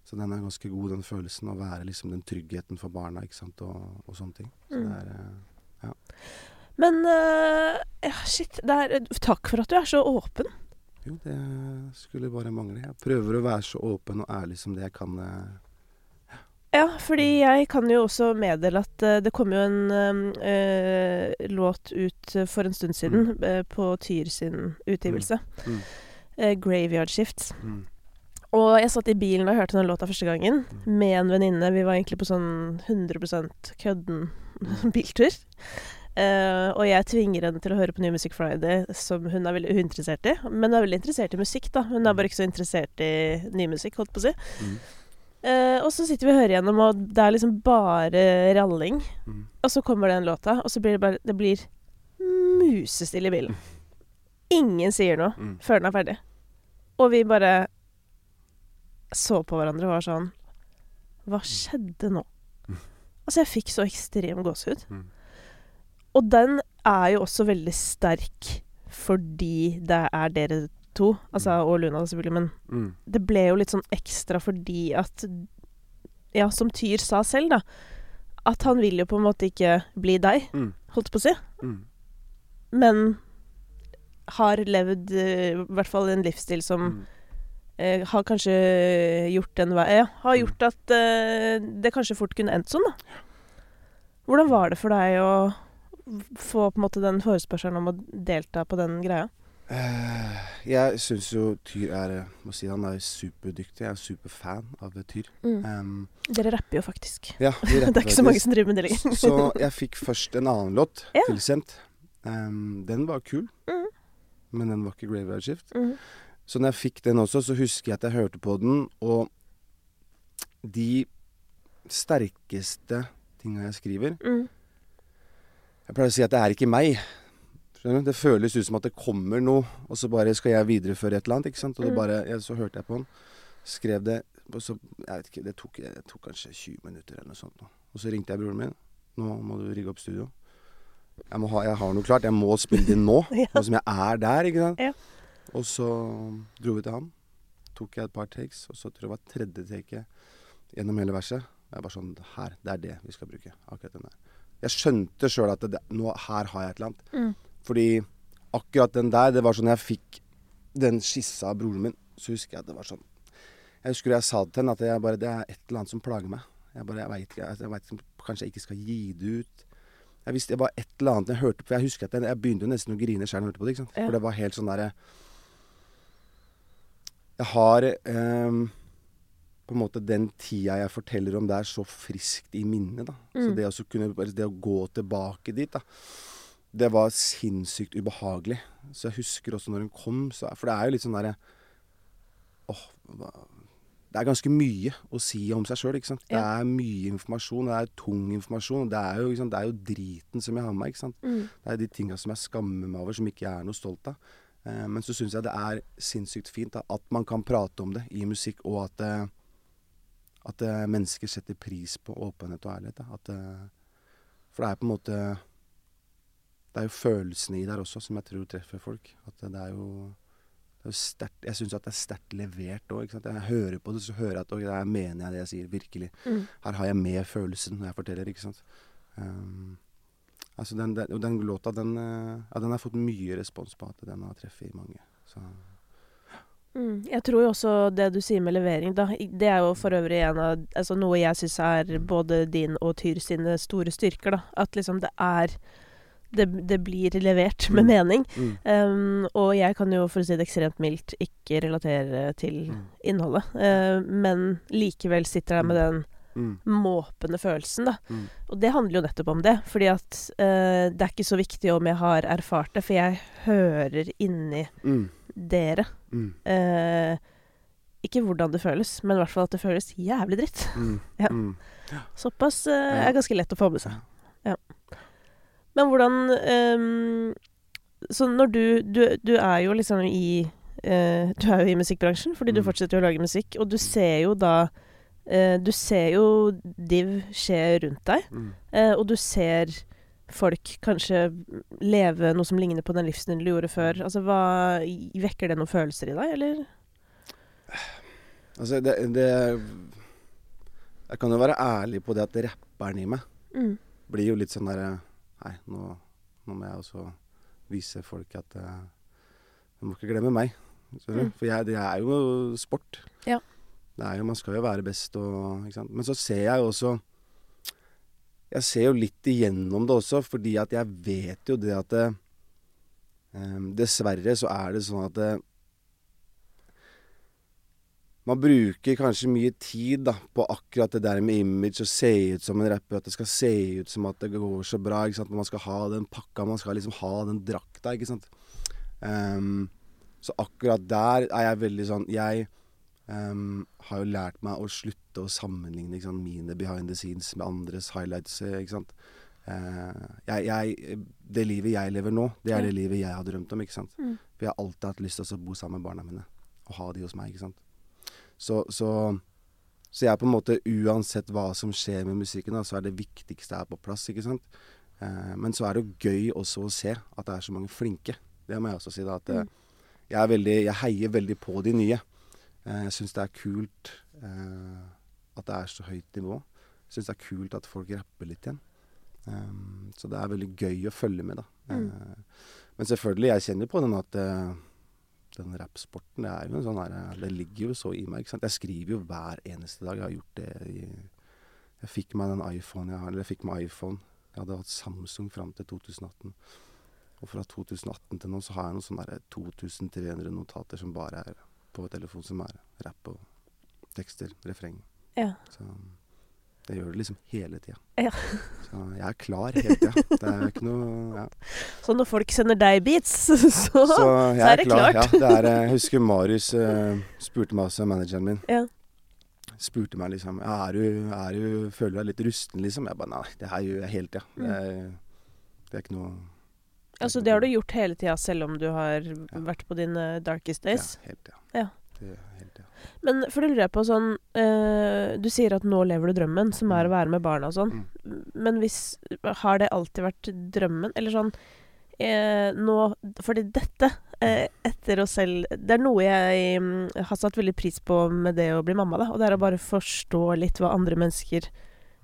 B: Så den er ganske god, den følelsen. Å være liksom den tryggheten for barna, ikke sant, og, og sånne ting. Så
A: Mm.
B: det er Ja.
A: Men uh, ja, shit. Det er, takk for at du er så åpen.
B: Jo, det skulle bare mangle. Jeg prøver å være så åpen og ærlig som det jeg kan. eh.
A: Ja, fordi jeg kan jo også meddele at uh, det kom jo en uh, låt ut for en stund siden eh, på Tyr sin utgivelse.
B: Mm.
A: Eh, 'Graveyard Shifts'.
B: Mm.
A: Og jeg satt i bilen og hørte den låta første gangen
B: Mm.
A: med en venninne. Vi var egentlig på sånn 100 kødden
B: Mm. [laughs]
A: biltur. Uh, og jeg tvinger henne til å høre på New Music Friday, som hun er veldig uinteressert i. Men hun er veldig interessert i musikk, da. Hun er bare ikke så interessert i ny musikk, holdt på å si.
B: Mm.
A: Eh, og så sitter vi og hører gjennom, og det er liksom bare ralling.
B: Mm.
A: Og så kommer den låta, og så blir det bare Det blir musestille i bilen. Ingen sier noe
B: Mm.
A: før den er ferdig. Og vi bare så på hverandre og var sånn Hva skjedde nå?
B: Mm.
A: Altså, jeg fikk så ekstrem gåsehud.
B: Mm.
A: Og den er jo også veldig sterk fordi det er dere to, altså, og Luna selvfølgelig, men
B: Mm.
A: det ble jo litt sånn ekstra fordi at Ja, som Tyr sa selv, da. At han vil jo på en måte ikke bli deg,
B: Mm.
A: holdt på å si.
B: Mm.
A: Men har levd eh, i hvert fall en livsstil som
B: Mm.
A: eh, har kanskje gjort den vei Ja, har
B: Mm.
A: gjort at eh, det kanskje fort kunne endt sånn, da. Hvordan var det for deg å få på en måte den forespørselen om å delta på den greia?
B: Eh, jeg syns jo Tyr er eh, må si Han er superdyktig. Jeg er superfan av Tyr. Um,
A: Dere rapper jo faktisk.
B: ja, vi [laughs]
A: det er ikke så mange som driver med det lenger.
B: Så [laughs] jeg fikk først en annen låt
A: Ja.
B: tilsendt. Um, den var kul,
A: mm.
B: men den var ikke Graveyard Shift.
A: Mm.
B: Så når jeg fikk den også, så husker jeg at jeg hørte på den, og de sterkeste tinga jeg skriver
A: Mm.
B: Jeg pleier å si at det er ikke meg. Det føles ut som at det kommer noe, og så bare skal jeg videreføre et eller annet. ikke sant? Og det
A: Mm.
B: bare, jeg, så hørte jeg på han, skrev det og så, jeg vet ikke, det tok, det tok kanskje 20 minutter eller noe sånt. Og så ringte jeg broren min. Nå må du rigge opp studio. Jeg, må ha, jeg har noe klart. Jeg må spille det inn [laughs] nå,
A: Ja.
B: nå som jeg er der. ikke sant?
A: Ja.
B: Og så dro vi til han. Tok jeg et par takes, og så tror jeg det var tredje taket gjennom hele verset. Jeg bare sånn Her, det er det vi skal bruke. Akkurat den der. Jeg skjønte sjøl at det, nå, her har jeg et eller annet.
A: Mm.
B: Fordi akkurat den der, det var sånn jeg fikk den skissa av broren min, så husker jeg at det var sånn Jeg husker jeg sa det til henne at jeg bare, det er et eller annet som plager meg. Jeg bare, jeg vet jeg, jeg vet Kanskje jeg ikke skal gi det ut. Jeg visste det var et eller annet jeg hørte på. Jeg husker at jeg, jeg begynte jo nesten å grine sjøl da jeg hørte på det. ikke sant?
A: Ja.
B: For det var helt sånn derre Jeg har eh, på en måte den tida jeg forteller om, det er så friskt i minnet. da. Så
A: Mm.
B: det, å, kunne, det å gå tilbake dit, da, det var sinnssykt ubehagelig. Så jeg husker også når hun kom, så, for det er jo litt sånn derre Åh, det er ganske mye å si om seg sjøl. Det
A: Ja.
B: er mye informasjon, det er tung informasjon. Det er jo, det er jo driten som jeg har med meg. ikke sant?
A: Mm.
B: Det er de tinga som jeg skammer meg over, som ikke jeg er noe stolt av. Eh, men så syns jeg det er sinnssykt fint da, at man kan prate om det i musikk, og at, eh, at eh, mennesker setter pris på åpenhet og ærlighet. Da. At, eh, for det er på en måte Det er jo følelsene i der også som jeg tror treffer folk. At det er jo, det er jo sterkt Jeg syns at det er sterkt levert òg. Jeg hører på det, så hører jeg at okay, det er mener jeg det jeg sier, virkelig.
A: Mm.
B: Her har jeg med følelsen når jeg forteller, ikke sant. Um, altså den, den, den låta, den, eh, ja, den har fått mye respons på at den har treffet mange. Så
A: Mm. Jeg tror jo også det du sier med levering, da, det er jo for øvrig en av altså noe jeg syns er både din og Tyr sine store styrker, da. At liksom det er Det, det blir levert med
B: Mm.
A: mening.
B: mm,
A: Um, og jeg kan jo, for å si det ekstremt mildt, ikke relatere til
B: mm,
A: innholdet. Uh, men likevel sitter jeg med den
B: mm,
A: måpende følelsen, da. Og det handler jo nettopp om det. Fordi at uh, det er ikke så viktig om jeg har erfart det, for jeg hører inni dere eh, Ikke hvordan det føles, men i hvert fall at det føles jævlig dritt. Ja. Såpass er ganske lett å få med seg. Ja. Men hvordan um, Så når du, du Du er jo liksom i uh, Du er jo i musikkbransjen fordi du
B: Mm.
A: fortsetter å lage musikk, og du ser jo da uh, Du ser jo div skje rundt deg.
B: Mm.
A: uh, og du ser folk kanskje leve noe som ligner på den livsstilen du gjorde før. Altså, hva Vekker det noen følelser i deg, eller?
B: Altså, det, det Jeg kan jo være ærlig på det at rapperen i meg
A: Mm.
B: blir jo litt sånn derre Nei, nå, nå må jeg også vise folk at uh, De må ikke glemme meg.
A: Mm.
B: For jeg, det er jo sport.
A: Ja.
B: Det er jo, man skal jo være best og? Men så ser jeg jo også Jeg ser jo litt igjennom det også, fordi at jeg vet jo det at det, eh, Dessverre så er det sånn at det, man bruker kanskje mye tid da, på akkurat det der med image, å se ut som en rapper, at det skal se ut som at det går så bra. ikke sant? Man skal ha den pakka, man skal liksom ha den drakta, ikke sant. Um, så akkurat der er jeg veldig sånn Jeg um, har jo lært meg å slutte å sammenligne sant, mine behind the scenes med andres highlights, ikke sant. Uh, jeg, jeg, det livet jeg lever nå, det er det livet jeg har drømt om, ikke sant.
A: Mm.
B: For jeg har alltid hatt lyst til å bo sammen med barna mine, og ha de hos meg, ikke sant. Så, så, så jeg er på en måte Uansett hva som skjer med musikken, da, så er det viktigste er på plass. ikke sant? Eh, men så er det jo gøy også å se at det er så mange flinke. Det må jeg også si. da, at eh,
A: Mm.
B: jeg, er veldig, jeg heier veldig på de nye. Eh, jeg syns det er kult eh, at det er så høyt nivå. Jeg syns det er kult at folk rapper litt igjen. Um, så det er veldig gøy å følge med, da.
A: Mm.
B: Eh, men selvfølgelig, jeg kjenner på den at eh, den rappsporten, det er jo en sånn her Det ligger jo så i meg. Jeg skriver jo hver eneste dag. Jeg har gjort det i Jeg fikk meg den iPhone jeg har, eller jeg fikk meg iPhone Jeg hadde hatt Samsung fram til 2018. Og fra 2018 til nå så har jeg noen sånne 2300 notater som bare er på telefon, som er rapp og tekster, refreng.
A: Ja.
B: Så jeg gjør det liksom hele tida.
A: Ja.
B: Så jeg er klar hele tida. Det er ikke noe ja.
A: Så når folk sender deg beats, [laughs] så,
B: Så jeg
A: er det klart.
B: Ja, det er, eh, jeg husker Marius uh, spurte meg også, manageren min.
A: Ja.
B: Spurte meg liksom ja, er du, er du, Føler du deg litt rusten, liksom? Jeg bare nei, det her gjør jeg hele tida. Det, er- det er ikke noe
A: Altså, det har du gjort hele tida, selv om du har vært på dine darkest
B: Ja,
A: days.
B: hele tida.
A: Ja.
B: Det er.
A: Men for det lurer jeg på sånn eh, Du sier at nå lever du drømmen, som er å
B: Mm.
A: være med barna og sånn. Men hvis Har det alltid vært drømmen? Eller sånn eh, Nå Fordi dette, eh, etter oss selv Det er noe jeg mm, har satt veldig pris på med det å bli mamma, da. Og det er å bare forstå litt hva andre mennesker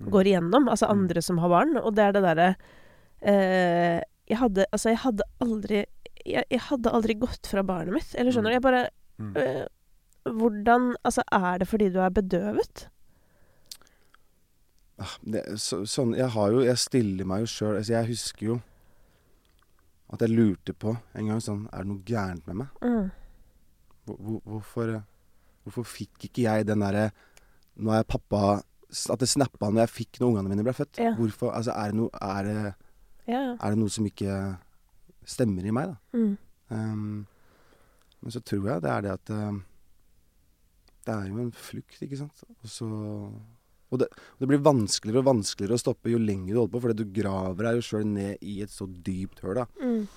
B: Mm.
A: går igjennom. Altså
B: Mm.
A: andre som har barn. Og det er det derre eh, Jeg hadde Altså, jeg hadde aldri jeg, jeg hadde aldri gått fra barnet mitt. Eller skjønner du?
B: Mm.
A: Jeg bare
B: Mm.
A: øh, Hvordan Altså, er det fordi du er bedøvet?
B: Ah, det, så, sånn, jeg har jo Jeg stiller meg jo sjøl altså Jeg husker jo at jeg lurte på en gang sånn Er det noe gærent med meg?
A: Mm.
B: Hvor, hvor, hvorfor, eh, hvorfor fikk ikke jeg den derre Nå er jeg pappa At det snappa når jeg fikk når ungene mine ble født.
A: Ja.
B: Hvorfor Altså, er det, noe, er, det,
A: Ja,
B: er det noe som ikke stemmer i meg, da?
A: Mm.
B: Um, men så tror jeg det er det at ehm, Det er jo en flukt, ikke sant. Og så og det, og det blir vanskeligere og vanskeligere å stoppe jo lenger du holder på, fordi du graver deg jo sjøl ned i et så dypt høl. da.
A: Mm.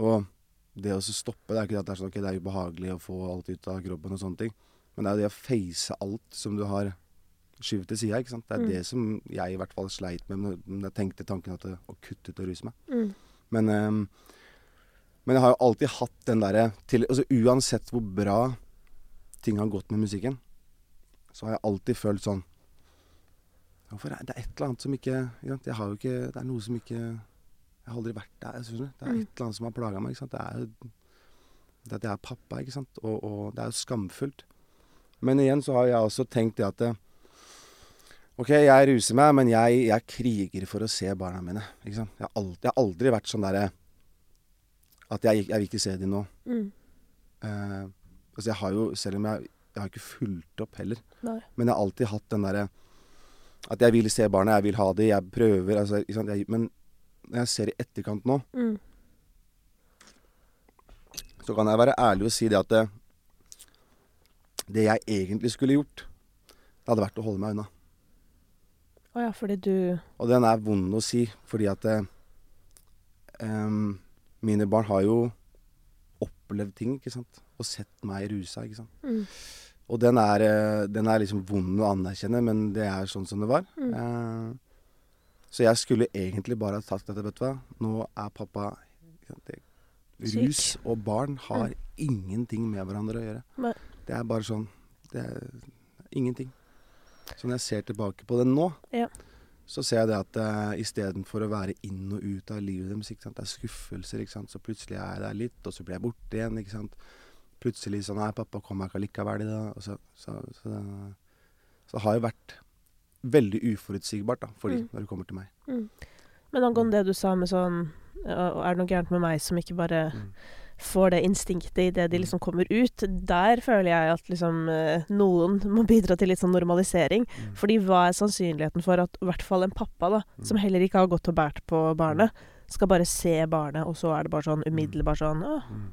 B: Og det å stoppe Det er ikke det at det er sånn ok, det er ubehagelig å få alt ut av kroppen og sånne ting, men det er jo det å face alt som du har skyvd til sida. Det er
A: Mm.
B: det som jeg i hvert fall sleit med når jeg tenkte tanken at det, å kutte ut og ruse meg.
A: Mm.
B: Men, um, men jeg har jo alltid hatt den derre altså Uansett hvor bra ting har gått med musikken, så har jeg alltid følt sånn Hvorfor er det et eller annet som ikke? Jeg har jo ikke Det er noe som ikke Jeg har aldri vært der. jeg? Det er
A: Mm.
B: et eller annet som har plaga meg. ikke sant? Det er jo det at jeg er pappa, ikke sant. Og, og det er jo skamfullt. Men igjen så har jeg også tenkt det at det, OK, jeg ruser meg, men jeg, jeg kriger for å se barna mine. Ikke sant? Jeg har aldri, jeg har aldri vært sånn derre at jeg, jeg vil ikke se dem nå.
A: Mm.
B: Eh, altså jeg har jo, selv om jeg, jeg har ikke fulgt opp heller,
A: Nei.
B: men jeg har alltid hatt den derre at jeg vil se barna, jeg vil ha dem, jeg prøver altså? Jeg, Men når jeg ser i etterkant nå,
A: Mm.
B: så kan jeg være ærlig og si det at det, det jeg egentlig skulle gjort, det hadde vært å holde meg unna.
A: Å ja, fordi du
B: Og den er vond å si, fordi at eh, em, mine barn har jo opplevd ting, ikke sant. Og sett meg rusa, ikke sant.
A: mm.
B: Og den er, eh, den er liksom vond å anerkjenne, men det er sånn som det var.
A: Mm.
B: Eh, så jeg skulle egentlig bare ha sagt dette, vet du hva, nå er pappa det,
A: Syk.
B: Rus og barn har ingenting med hverandre å gjøre.
A: Nei.
B: Det er bare sånn Det er ingenting. Så når jeg ser tilbake på det nå,
A: Ja.
B: så ser jeg det at uh, istedenfor å være inn og ut av livet deres, ikke sant? det er skuffelser, ikke sant? så plutselig er jeg der litt, og så blir jeg borte igjen. ikke sant? Plutselig sånn Nei, pappa kommer ikke allikevel i dag. Og så, så, så, det- så har jo vært veldig uforutsigbart da, for de
A: Mm.
B: når det kommer til meg.
A: Mm. Men angående det du sa med sånn Er det noe gærent med meg som ikke bare
B: Mm.
A: får det instinktet idet de
B: Mm.
A: liksom kommer ut? Der føler jeg at liksom eh, noen må bidra til litt sånn normalisering.
B: Mm.
A: Fordi hva er sannsynligheten for at i hvert fall en pappa, da,
B: Mm.
A: som heller ikke har gått og båret på barnet, skal bare se barnet, og så er det bare sånn umiddelbart sånn
B: Mm.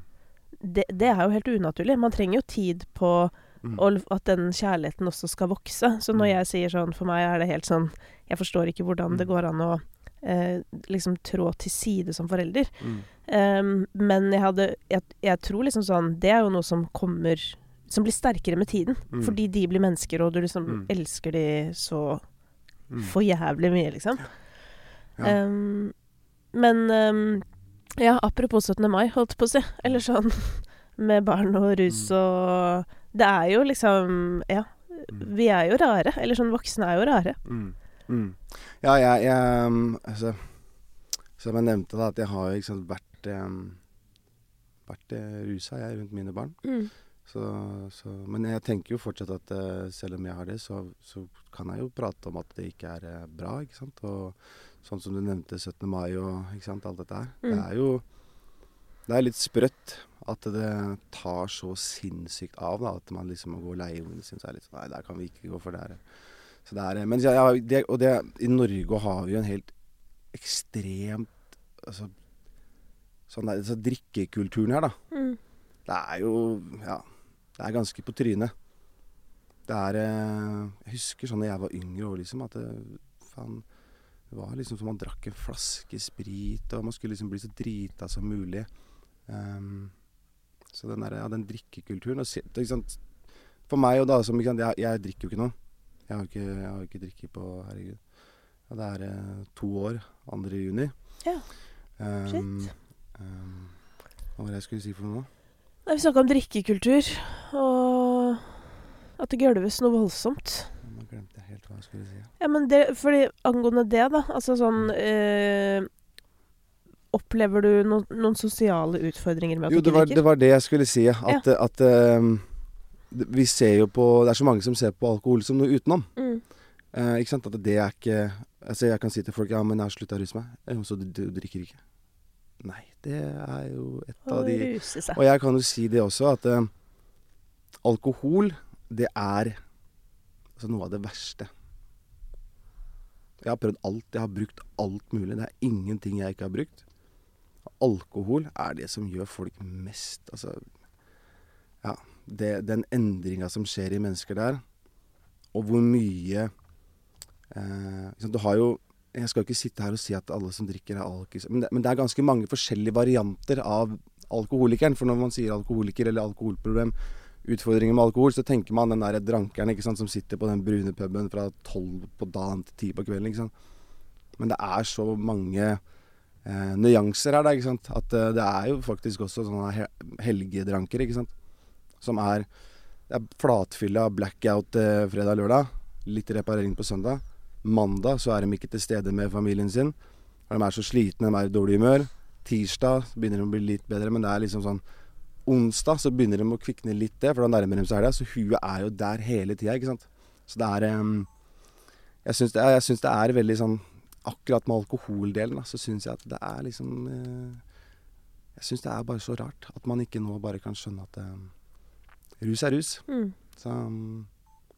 A: Det, det er jo helt unaturlig. Man trenger jo tid på
B: Mm.
A: at den kjærligheten også skal vokse. Så når
B: Mm.
A: jeg sier sånn, for meg er det helt sånn Jeg forstår ikke hvordan det
B: Mm.
A: går an å eh, liksom trå til side som forelder.
B: Mm.
A: Um, men jeg hadde jeg, jeg tror liksom sånn Det er jo noe som kommer Som blir sterkere med tiden.
B: Mm.
A: Fordi de blir mennesker, og du liksom
B: Mm.
A: elsker de så for jævlig mye, liksom.
B: Ja.
A: Um, men em, ja, apropos 17. mai, holdt på å si. Eller sånn [laughs] med barn og rus
B: Mm.
A: og Det er jo liksom Ja,
B: Mm.
A: vi er jo rare. Eller sånn voksne er jo rare.
B: Mm. Mm. Ja, jeg, jeg um, altså, Som jeg nevnte, da, at jeg har jo liksom vært um, Vært uh, rusa, jeg, rundt mine barn.
A: Mm.
B: Så, så, men jeg tenker jo fortsatt at eh, selv om jeg har det, så, så kan jeg jo prate om at det ikke er eh, bra, ikke sant. Og sånn som du nevnte 17. mai og sant, alt dette her. Det
A: Mm.
B: er jo Det er litt sprøtt at det tar så sinnssykt av, da. At man liksom må gå og leie ungene sine. Så er det litt sånn Nei, der kan vi ikke gå, for det er Så det er Men ja, det, og det I Norge har vi jo en helt ekstremt Altså Sånn der, så drikkekulturen her, da.
A: Mm.
B: Det er jo Ja, det er ganske på trynet. Det er eh, Jeg husker sånn da jeg var yngre òg, liksom, at det, faen Det var liksom som man drakk en flaske sprit, og man skulle liksom bli så drita som mulig. Um, så den der, ja, den drikkekulturen og? For meg og da som jeg, jeg drikker jo ikke noe. Jeg har ikke, jeg har ikke drikket på Herregud. Ja, det er eh, to år. 2. juni.
A: Ja. Um,
B: ehm, hva var det jeg skulle si for noe?
A: Nei, Vi snakka om drikkekultur, og at det gølves noe voldsomt.
B: Glemte jeg helt hva jeg skulle si.
A: Ja, men det, fordi angående det, da. Altså sånn øh, Opplever du no, noen sosiale utfordringer med at
B: Jo,
A: du
B: det
A: ikke
B: var,
A: Jo,
B: det var det jeg skulle si. At, at øh, vi ser jo på Det er så mange som ser på alkohol som noe utenom.
A: Mm.
B: Eh, ikke sant? At det er ikke Altså Jeg kan si til folk ja, men jeg har slutta å ruse meg. Eh, Så du, du drikker ikke? Nei, det er jo et av de. Og jeg kan jo si det også, at eh, alkohol, det er altså, noe av det verste. Jeg har prøvd alt. Jeg har brukt alt mulig. Det er ingenting jeg ikke har brukt. Alkohol er det som gjør folk mest Altså Ja. Det, den endringa som skjer i mennesker der, og hvor mye eh, Du har jo Jeg skal jo ikke sitte her og si at alle som drikker, er alkis, men men det er ganske mange forskjellige varianter av alkoholikeren. For når man sier alkoholiker eller alkoholproblem, utfordringer med alkohol, så tenker man den der drankeren ikke sant, som sitter på den brune puben fra tolv på dagen til ti på kvelden. ikke sant. Men det er så mange eh, nyanser her, da, ikke sant. At eh, det er jo faktisk også sånne he helgedranker, ikke sant. Som er, er flatfylla blackout eh, fredag-lørdag. Litt reparering på søndag. Mandag så er de ikke til stede med familien sin. De er så slitne, de er i dårlig humør. Tirsdag begynner de å bli litt bedre, men det er liksom sånn Onsdag så begynner de å kvikne litt det, for da nærmer de seg helga. Så huet er jo der hele tida, ikke sant. Så det er Jeg syns det, det er veldig sånn Akkurat med alkoholdelen, da, så syns jeg at det er liksom eh, Jeg syns det er bare så rart at man ikke nå bare kan skjønne at rus er rus.
A: Mm.
B: Så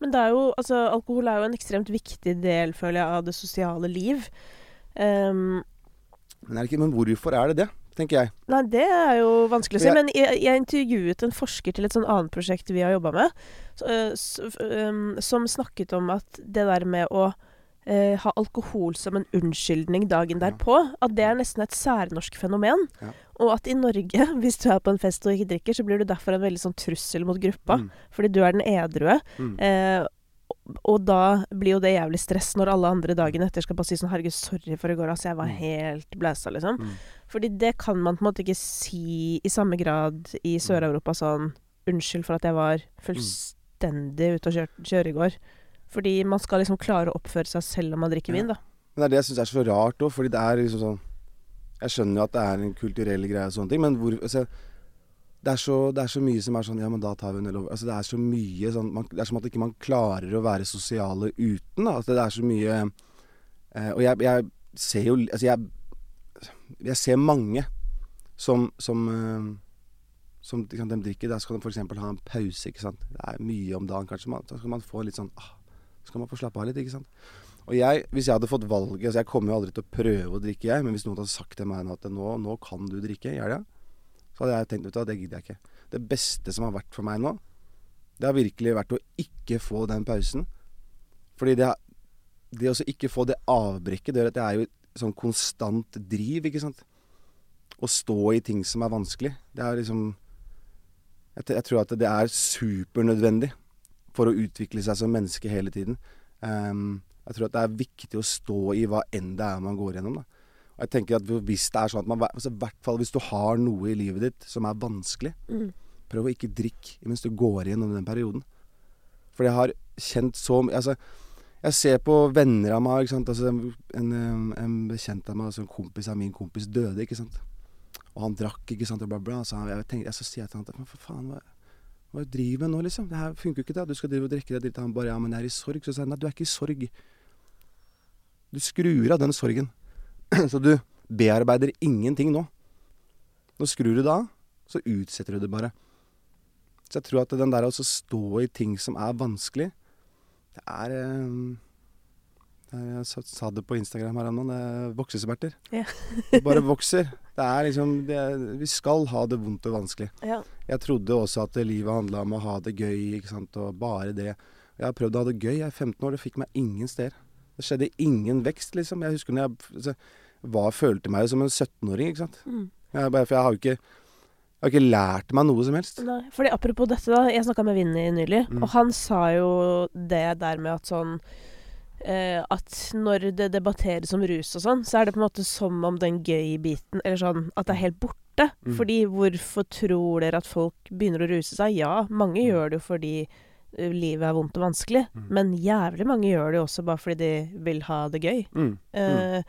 A: Men det er jo, altså, alkohol er jo en ekstremt viktig del, føler jeg, av det sosiale liv. Um,
B: men, er det ikke, men hvorfor er det det, tenker jeg.
A: nei, det er jo vanskelig å si. Men jeg, jeg intervjuet en forsker til et sånn annet prosjekt vi har jobba med, som snakket om at det der med å Uh, ha alkohol som en unnskyldning dagen derpå, at det er nesten et særnorsk fenomen.
B: Ja.
A: Og at i Norge, [laughs] hvis du er på en fest og ikke drikker, så blir du derfor en veldig sånn trussel mot gruppa.
B: Mm,
A: Fordi du er den edrue.
B: mm.
A: Eh, og- da blir jo det jævlig stress når alle andre dagen etter skal bare si sånn 'Herregud, sorry for i går, altså. Jeg var
B: Mm.
A: helt blæsa', liksom.
B: Mm.
A: Fordi det kan man på en måte ikke si i samme grad i Sør-Europa sånn 'Unnskyld for at jeg var fullstendig ute og kjør, kjøre i går'. Fordi man skal liksom klare å oppføre seg selv om man drikker vin, da.
B: Men det er det jeg syns er så rart òg, fordi det er liksom sånn Jeg skjønner jo at det er en kulturell greie og sånne ting, men hvor altså, det, er så, det er så mye som er sånn Ja, men da tar vi en øl over Altså, det er så mye sånn man, Det er som at ikke man klarer å være sosiale uten, da. Altså, det er så mye eh, Og jeg, jeg ser jo Altså, jeg Jeg ser mange som Som, eh, som kan, de drikker. Der skal de f.eks. ha en pause, ikke sant. Det er mye om dagen, kanskje. Man, da skal man få litt sånn ah, Skal man få slappe av litt, ikke sant. Og jeg, hvis jeg hadde fått valget altså Jeg kommer jo aldri til å prøve å drikke, jeg. Men hvis noen hadde sagt til meg at nå, nå kan du drikke i helga, så hadde jeg tenkt ut at det gidder jeg ikke. Det beste som har vært for meg nå, det har virkelig vært å ikke få den pausen. Fordi det, det å ikke få det avbrekket, det gjør at jeg er jo sånn konstant driv, ikke sant. Å stå i ting som er vanskelig. Det er liksom jeg, jeg tror at det er supernødvendig for å utvikle seg som menneske hele tiden. Um, jeg tror at det er viktig å stå i hva enn det er man går gjennom. Da. Og jeg tenker at hvis det er sånn at man, altså, hvert fall hvis du har noe i livet ditt som er vanskelig,
A: Mm.
B: prøv å ikke drikke mens du går igjennom den perioden. For jeg har kjent så mye altså, Jeg ser på venner av meg, ikke sant. Altså, en, en, en bekjent av meg, altså en kompis av min kompis, døde, ikke sant. Og han drakk, ikke sant, og bla, bla. Så jeg tenkte, jeg så sier jeg til han men for faen, hva, Hva driver du med nå, liksom? Det her funker jo ikke, det. Du skal drive og drikke deg dritt. Han bare Ja, men jeg er i sorg. Så sa jeg nei, du er ikke i sorg. Du skrur av den sorgen. [clears throat] så du bearbeider ingenting nå. Nå skrur du det av, så utsetter du det bare. Så jeg tror at den der å stå i ting som er vanskelig, det er eh, Jeg sa det på Instagram her ennå. Det er voksesmerter.
A: Ja.
B: det bare [laughs] vokser. Det er liksom det er, Vi skal ha det vondt og vanskelig.
A: Ja.
B: Jeg trodde også at livet handla om å ha det gøy, ikke sant, og bare det. Jeg har prøvd å ha det gøy. Jeg er 15 år, det fikk meg ingen steder. Det skjedde ingen vekst, liksom. Jeg husker når jeg altså, var, følte meg som en 17-åring, ikke sant.
A: Mm.
B: Jeg, bare, for jeg har jo ikke jeg har ikke lært meg noe som helst.
A: Nei, fordi apropos dette, da. Jeg snakka med Vinni nylig,
B: Mm.
A: og han sa jo det der med at sånn eh, At når det debatteres om rus og sånn, så er det på en måte som om den gøy-biten Eller sånn at det er helt borte.
B: Mm.
A: Fordi hvorfor tror dere at folk begynner å ruse seg? Ja, mange
B: Mm.
A: gjør det jo fordi livet er vondt og vanskelig.
B: Mm.
A: Men jævlig mange gjør det jo også bare fordi de vil ha det gøy.
B: Mm.
A: Eh,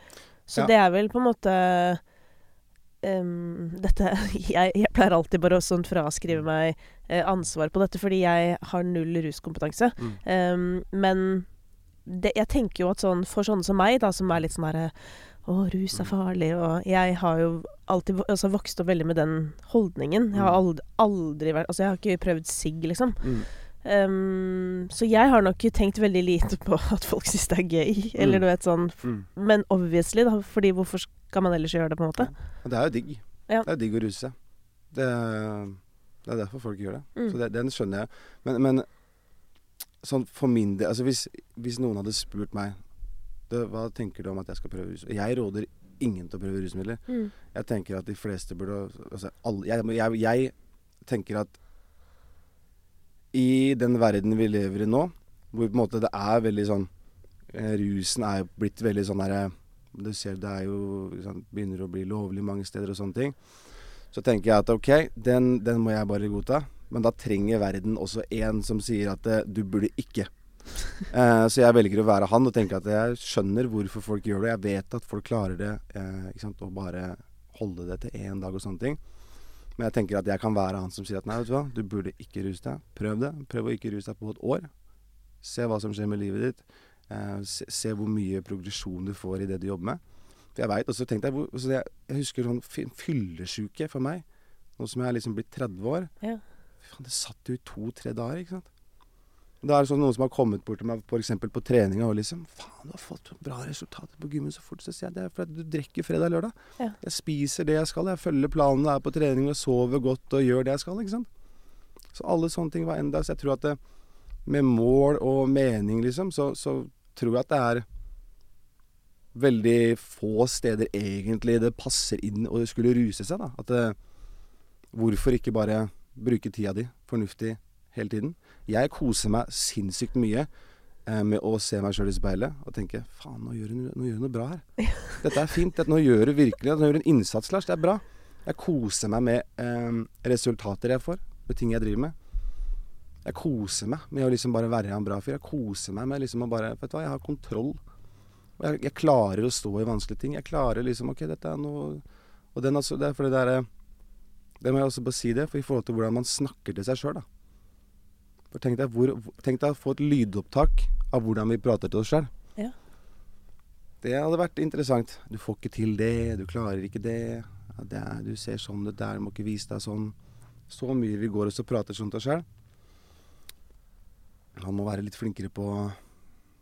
A: så
B: Ja.
A: det er vel på en måte um, dette [laughs] jeg, jeg pleier alltid bare å sånn fraskrive meg uh, ansvar på dette, fordi jeg har null ruskompetanse.
B: Mm.
A: Ehm, men det, jeg tenker jo at sånn for sånne som meg, da, som er litt sånn herre Å, rus er farlig, og Jeg har jo alltid altså, vokst opp veldig med den holdningen. Jeg har
B: Mm.
A: aldri, aldri vært Altså, jeg har ikke prøvd sigg, liksom.
B: Mm.
A: Ehm, så jeg har nok tenkt veldig lite på [laughs] at folk syns det er gøy, eller
B: Mm.
A: du vet sånn
B: Mm.
A: Men obviously, da, fordi hvorfor skal man ellers gjøre det, på en måte?
B: Ja. det er jo digg.
A: Ja.
B: Det er digg å ruse seg. Det, det er derfor folk gjør det.
A: Mm.
B: Så det, den skjønner jeg. Men, men sånn for min del altså hvis, hvis noen hadde spurt meg Hva tenker du om at jeg skal prøve rus? Jeg råder ingen til å prøve rusmidler.
A: Mm.
B: Jeg tenker at de fleste burde altså, alle, jeg, jeg, jeg tenker at i den verden vi lever i nå, hvor på en måte det er veldig sånn eh, Rusen er jo blitt veldig sånn derre Du ser det er jo sånn, begynner å bli lovlig mange steder og sånne ting. Så tenker jeg at ok, den, den må jeg bare godta. Men da trenger verden også en som sier at eh, du burde ikke. [laughs] Eh, så jeg velger å være han og tenker at jeg skjønner hvorfor folk gjør det. Jeg vet at folk klarer det eh, sant? og bare holde det til én dag og sånne ting. Men jeg tenker at jeg kan være han som sier at nei, vet du hva, du burde ikke ruse deg. Prøv det. Prøv å ikke ruse deg på et år. Se hva som skjer med livet ditt. Eh, se, se hvor mye progresjon du får i det du jobber med. For jeg veit, og så tenkte jeg, så jeg, jeg husker sånn fy- fyllesyke for meg. Nå som jeg er liksom blitt 30 år.
A: Ja.
B: Fy faen, det satt jo i to-tre dager, ikke sant. Da er sånn noen som har kommet bort til meg f.eks. på treninga og liksom 'Faen, du har fått bra resultater på gymmen så fort.' Så sier jeg det er fordi du drikker fredag-lørdag.
A: Ja.
B: Jeg spiser det jeg skal, jeg følger planen, er på trening og sover godt og gjør det jeg skal, ikke sant. Så alle sånne ting var enda Så jeg tror at det, med mål og mening, liksom, så, så tror jeg at det er veldig få steder egentlig det passer inn å skulle ruse seg, da. At det, hvorfor ikke bare bruke tida di fornuftig hele tiden? Jeg koser meg sinnssykt mye eh, med å se meg sjøl i speilet og tenke faen, nå gjør, du noe bra her. [laughs] Dette er fint. Dette, nå gjør du virkelig Nå gjør du en innsats, Lars. Det er bra. Jeg koser meg med eh, resultater jeg får, med ting jeg driver med. Jeg koser meg med å liksom bare være en bra fyr. Jeg koser meg med liksom å bare Vet du hva, jeg har kontroll. Og jeg, jeg klarer å stå i vanskelige ting. Jeg klarer liksom Ok, dette er noe Og den altså, det er fordi det er eh, Det må jeg også bare si det, for i forhold til hvordan man snakker til seg sjøl, da. Tenk deg, hvor, tenk deg å få et lydopptak av hvordan vi prater til oss sjøl.
A: Ja.
B: Det hadde vært interessant. Du får ikke til det, du klarer ikke det. Ja, det er, du ser sånn ut der, du må ikke vise deg sånn. Så mye vi går og så prater sånn til oss sjøl. Man må være litt flinkere på,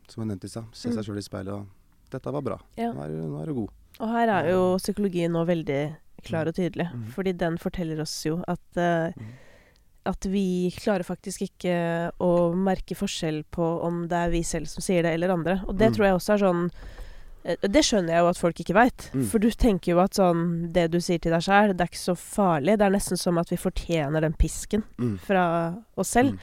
B: som jeg nevnte i stad, se
A: Mm.
B: seg sjøl i speilet og 'Dette var bra.
A: Ja.
B: Nå, er du, nå er du god'.
A: Og her er jo psykologien nå veldig klar og tydelig.
B: Mm.
A: Fordi den forteller oss jo at uh,
B: Mhm.
A: At vi klarer faktisk ikke å merke forskjell på om det er vi selv som sier det, eller andre. Og det
B: Mm.
A: tror jeg også er sånn eh, Det skjønner jeg jo at folk ikke veit.
B: Mm.
A: For du tenker jo at sånn Det du sier til deg sjæl, det er ikke så farlig. Det er nesten som at vi fortjener den pisken
B: Mm.
A: fra oss selv.
B: Mm.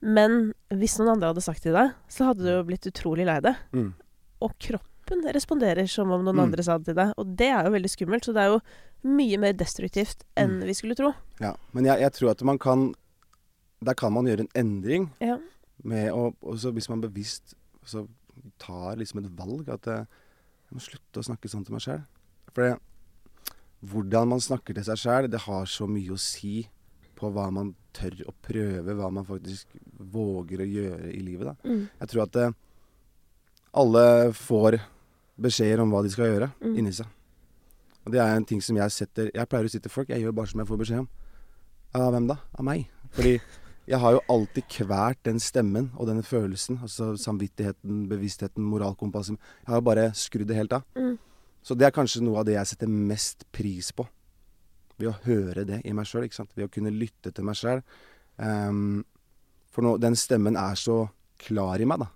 A: Men hvis noen andre hadde sagt det til deg, så hadde du jo blitt utrolig lei deg.
B: Mm.
A: Og kroppen responderer som om noen
B: Mm.
A: andre sa det til deg. Og det er jo veldig skummelt. Så det er jo mye mer destruktivt enn
B: Mm.
A: vi skulle tro.
B: Ja, men jeg, jeg tror at man kan Der kan man gjøre en endring
A: Ja.
B: med å også Hvis man bevisst så tar liksom et valg at jeg, jeg må slutte å snakke sånn til meg sjøl. For det, hvordan man snakker til seg sjøl, det har så mye å si på hva man tør å prøve, hva man faktisk våger å gjøre i livet. da.
A: Mm.
B: Jeg tror at eh, alle får beskjeder om hva de skal gjøre
A: Mm.
B: inni seg. Og det er en ting som jeg setter Jeg pleier å si til folk jeg gjør bare som jeg får beskjed om. Av hvem da? Av meg. Fordi jeg har jo alltid kvært den stemmen og den følelsen. Altså samvittigheten, bevisstheten, moralkompasset. Jeg har jo bare skrudd det helt av.
A: Mm.
B: Så det er kanskje noe av det jeg setter mest pris på. Ved å høre det i meg sjøl. Ved å kunne lytte til meg sjøl. for nå, den stemmen er så klar i meg, da.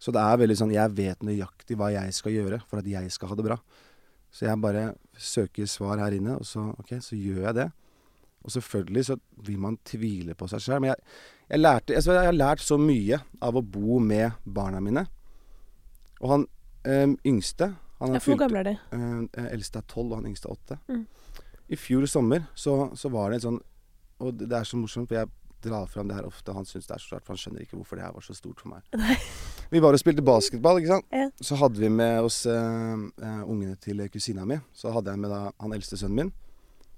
B: Så det er veldig sånn Jeg vet nøyaktig hva jeg skal gjøre for at jeg skal ha det bra. Så jeg bare søker svar her inne, og så, okay, så gjør jeg det. Og selvfølgelig så vil man tvile på seg sjøl. Men jeg, jeg, lærte, jeg, jeg har lært så mye av å bo med barna mine. Og han øhm, yngste han
A: hvor gamle er de?
B: Eh, eldste er tolv, og han yngste er åtte.
A: Mm.
B: I fjor sommer så, så var det en sånn Og det det er så morsomt, for jeg drar fram det her ofte. Han syns det er så rart, for han skjønner ikke hvorfor det her var så stort for meg.
A: Nei.
B: Vi var og spilte basketball, ikke sant.
A: Ja.
B: Så hadde vi med oss uh, eh, ungene til kusina mi. Så hadde jeg med da han eldste sønnen min.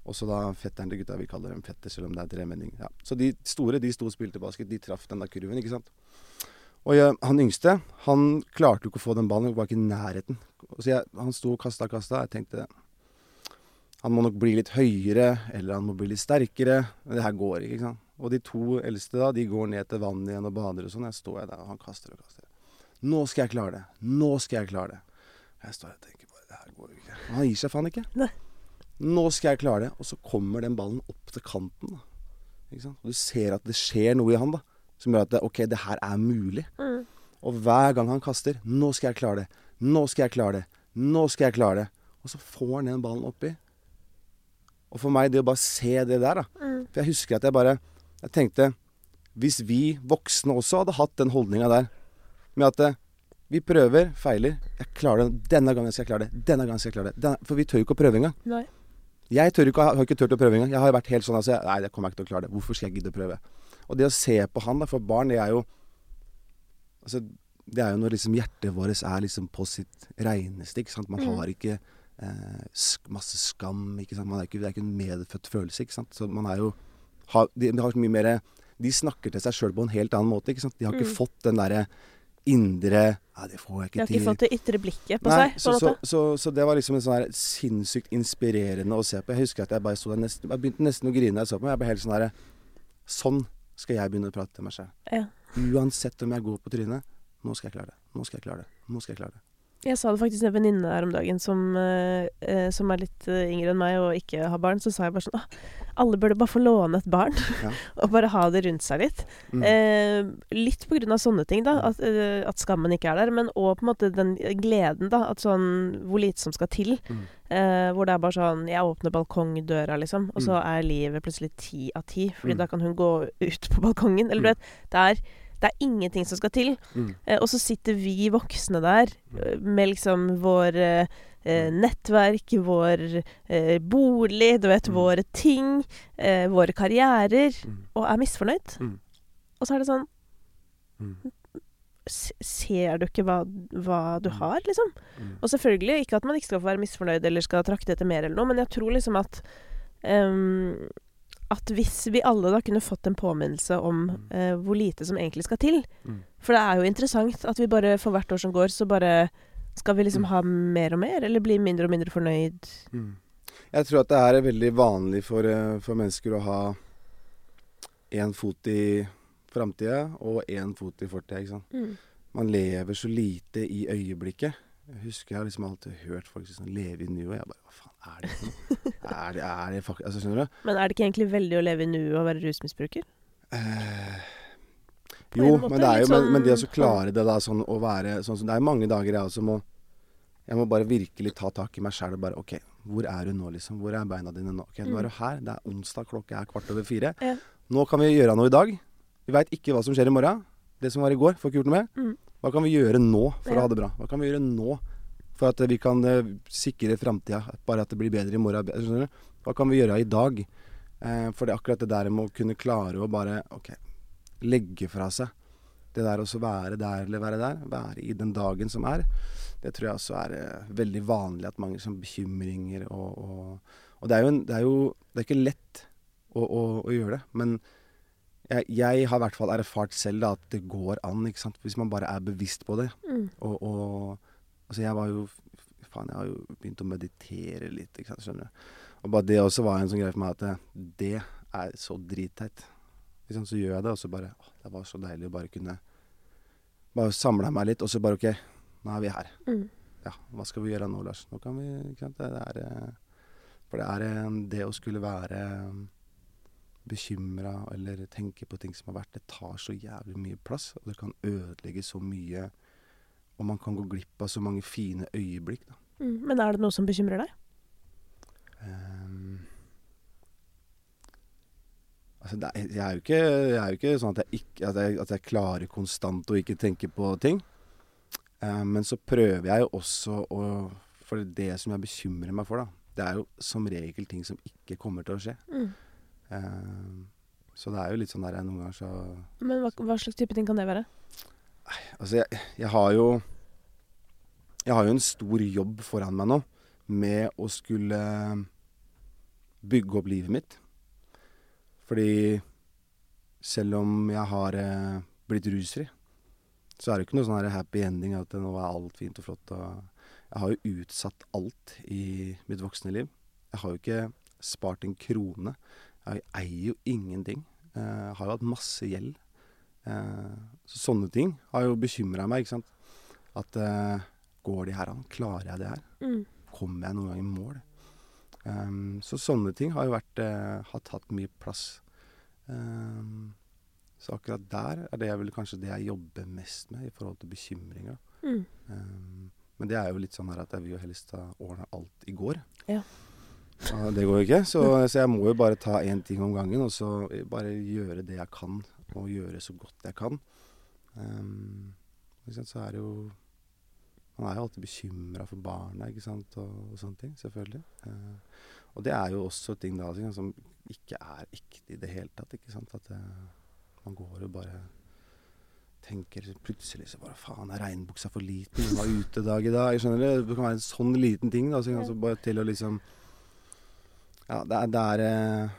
B: Og så da fetteren til gutta. Vi kaller dem fetter, selv om det er tremenning. Ja. Så de store de sto og spilte basket. De traff den der kurven, ikke sant. Og jeg, han yngste, han klarte jo ikke å få den ballen. Var ikke i nærheten. Så jeg, han sto og kasta og kasta. Jeg tenkte han må nok bli litt høyere, eller han må bli litt sterkere. Men det her går ikke, ikke sant. Og de to eldste da, de går ned til vannet igjen og bader og sånn. Jeg står der, og han kaster og kaster. Nå skal jeg klare det. Nå skal jeg klare det. Jeg står og tenker bare Det her går jo ikke. Og han gir seg faen ikke.
A: Nei.
B: Nå skal jeg klare det. Og så kommer den ballen opp til kanten. da. Ikke sant? Og du ser at det skjer noe i han da. Som gjør at det, OK, det her er mulig.
A: Mm.
B: Og hver gang han kaster 'Nå skal jeg klare det. Nå skal jeg klare det. Nå skal jeg klare det.' Og så får han den ballen oppi. Og for meg, det å bare se det der, da
A: Mm.
B: For jeg husker at jeg bare Jeg tenkte Hvis vi voksne også hadde hatt den holdninga der, med at eh, vi prøver, feiler Jeg klarer det. Denne gangen skal jeg klare det. Denne gangen skal jeg klare det. Denne, for vi tør jo ikke å prøve engang.
A: Nei.
B: Jeg tør ikke, har ikke turt å prøve engang. Jeg har vært helt sånn altså, Nei, det kommer jeg ikke til å klare det. Hvorfor skal jeg gidde å prøve? Og det å se på han, da, for barn, det er jo Altså, det er jo når liksom hjertet vårt er liksom på sitt reineste. Man
A: Mm.
B: har ikke masse skam, ikke sant. Man er ikke, det er ikke en medfødt følelse, ikke sant. Så man er jo har, de, de har så mye mer De snakker til seg sjøl på en helt annen måte, ikke sant. De har ikke
A: Mm.
B: fått den derre indre Nei, det får jeg
A: De
B: ikke
A: har
B: til.
A: ikke fått det ytre blikket på
B: Nei,
A: seg, på
B: så, så, så, så det var liksom en sånn her sinnssykt inspirerende å se på. Jeg husker at jeg bare sto der nesten Jeg begynte nesten å grine da jeg så på meg. Jeg ble helt sånn herre Sånn skal jeg begynne å prate til meg sjøl.
A: Ja.
B: Uansett om jeg går på trynet. Nå skal jeg klare det. Nå skal jeg klare det. Nå skal jeg klare det.
A: Jeg sa det faktisk til en venninne her om dagen som, eh, eh, som er litt eh, yngre enn meg og ikke har barn. Så sa jeg bare sånn alle burde bare få låne et barn.
B: Ja. [laughs]
A: og bare ha det rundt seg litt.
B: Mm.
A: Eh, litt på grunn av sånne ting, da. At, eh, at skammen ikke er der. Men òg på en måte den gleden, da. At sånn Hvor lite som skal til.
B: Mm.
A: Eh, hvor det er bare sånn Jeg åpner balkongdøra, liksom. Og så er livet plutselig ti av ti. Fordi
B: Mm.
A: da kan hun gå ut på balkongen. Eller du
B: Mm.
A: vet. Det er, det er ingenting som skal til.
B: Mm.
A: Eh, og så sitter vi voksne der eh, med liksom vår eh, eh, nettverk, vår eh, bolig, du vet,
B: Mm.
A: våre ting, eh, våre karrierer,
B: Mm.
A: og er misfornøyd.
B: Mm.
A: Og så er det sånn
B: Mm.
A: Ser du ikke hva, hva du
B: Mm.
A: har, liksom?
B: Mm.
A: Og selvfølgelig ikke at man ikke skal få være misfornøyd eller skal trakte etter mer eller noe, men jeg tror liksom at ehm, At hvis vi alle da kunne fått en påminnelse om
B: Mm.
A: eh, hvor lite som egentlig skal til
B: Mm.
A: For det er jo interessant at vi bare for hvert år som går, så bare skal vi liksom
B: Mm.
A: ha mer og mer, eller bli mindre og mindre fornøyd?
B: Mm. Jeg tror at det er veldig vanlig for, eh, for mennesker å ha én fot i framtida og én fot i fortida. sant? Man lever så lite i øyeblikket. Jeg husker jeg har liksom alltid hørt folk si sånn Leve i nuet. Jeg bare Hva faen er det for? Er er det fakt... Altså, skjønner du?
A: Men er det ikke egentlig veldig å leve i nuet og være rusmisbruker?
B: Eh, jo, men, det er jo, men, men det å
A: sånn-
B: klare det da sånn å være sånn som Det er mange dager jeg også må Jeg må bare virkelig ta tak i meg sjæl og bare OK, hvor er du nå, liksom? Hvor er beina dine nå? Ok, Nå
A: Mm.
B: er du her. Det er onsdag, klokka er kvart over fire.
A: Ja.
B: Nå kan vi gjøre noe i dag. Vi veit ikke hva som skjer i morgen. Det som var i går, får ikke gjort noe med.
A: Mm.
B: Hva kan vi gjøre nå for
A: Ja.
B: å ha det bra? Hva kan vi gjøre nå for at vi kan eh, sikre framtida? Bare at det blir bedre i morgen. Hva kan vi gjøre i dag? Eh, for det er akkurat det der med å kunne klare å bare OK, legge fra seg det der å være der eller være der, være i den dagen som er, det tror jeg også er eh, veldig vanlig at mange som bekymringer og, og Og det er jo en, det er jo Det er ikke lett å, å, å gjøre det. Men jeg, jeg har i hvert fall erfart selv da, at det går an, ikke sant. Hvis man bare er bevisst på det.
A: Mm.
B: Og, og Altså, jeg var jo Faen, jeg har jo begynt å meditere litt, ikke sant. Skjønner du. Og bare det også var en sånn greie for meg at det, det er så dritteit. Liksom. Så gjør jeg det, og så bare Å, det var så deilig å bare kunne Bare samle meg litt, og så bare OK, nå er vi her.
A: Mm.
B: Ja, hva skal vi gjøre nå, Lars? Nå kan vi ikke sant? Det er, eh, For det er eh, det å skulle være bekymra eller tenke på ting som har vært, det tar så jævlig mye plass. Og det kan ødelegge så mye. Og man kan gå glipp av så mange fine øyeblikk. da.
A: Mm. Men er det noe som bekymrer deg?
B: Um, altså det er, jeg, er jo ikke, jeg er jo ikke sånn at jeg, ikke, at jeg, at jeg klarer konstant å ikke tenke på ting. Um, men så prøver jeg jo også å For det som jeg bekymrer meg for, da, det er jo som regel ting som ikke kommer til å skje.
A: Mm.
B: Um, så det er jo litt sånn der jeg noen ganger så
A: Men hva, hva slags type ting kan det være?
B: Altså, jeg, jeg har jo Jeg har jo en stor jobb foran meg nå med å skulle bygge opp livet mitt. Fordi selv om jeg har eh, blitt rusfri, så er det ikke noe sånn happy ending at nå er alt fint og flott. Og jeg har jo utsatt alt i mitt voksne liv. Jeg har jo ikke spart en krone. Jeg eier jo ingenting. Eh, Jeg har jo hatt masse gjeld. Eh, Så sånne ting har jo bekymra meg, ikke sant. At eh, går de her an? Klarer jeg det her?
A: Mm.
B: Kommer jeg noen gang i mål? Ehm, så sånne ting har jo vært eh, Har tatt mye plass. Ehm, så akkurat der er det vel kanskje det jeg jobber mest med i forhold til bekymringer.
A: Mm.
B: Ehm, men det er jo litt sånn her at jeg vil jo helst ha ordna alt i går.
A: Ja.
B: Og det går jo ikke. Så, så jeg må jo bare ta én ting om gangen, og så bare gjøre det jeg kan, og gjøre så godt jeg kan. Um, så er det jo Man er jo alltid bekymra for barna, ikke sant, og, og sånne ting. Selvfølgelig. Uh, og det er jo også ting da som ikke er ekte i det hele tatt, ikke sant. At det, man går og bare tenker plutselig så bare Faen, er regnbuksa for liten? Hun var utedag i dag. Skjønner det. Det kan være en sånn liten ting, da. Så, altså, bare til å liksom Ja, det er, det er eh,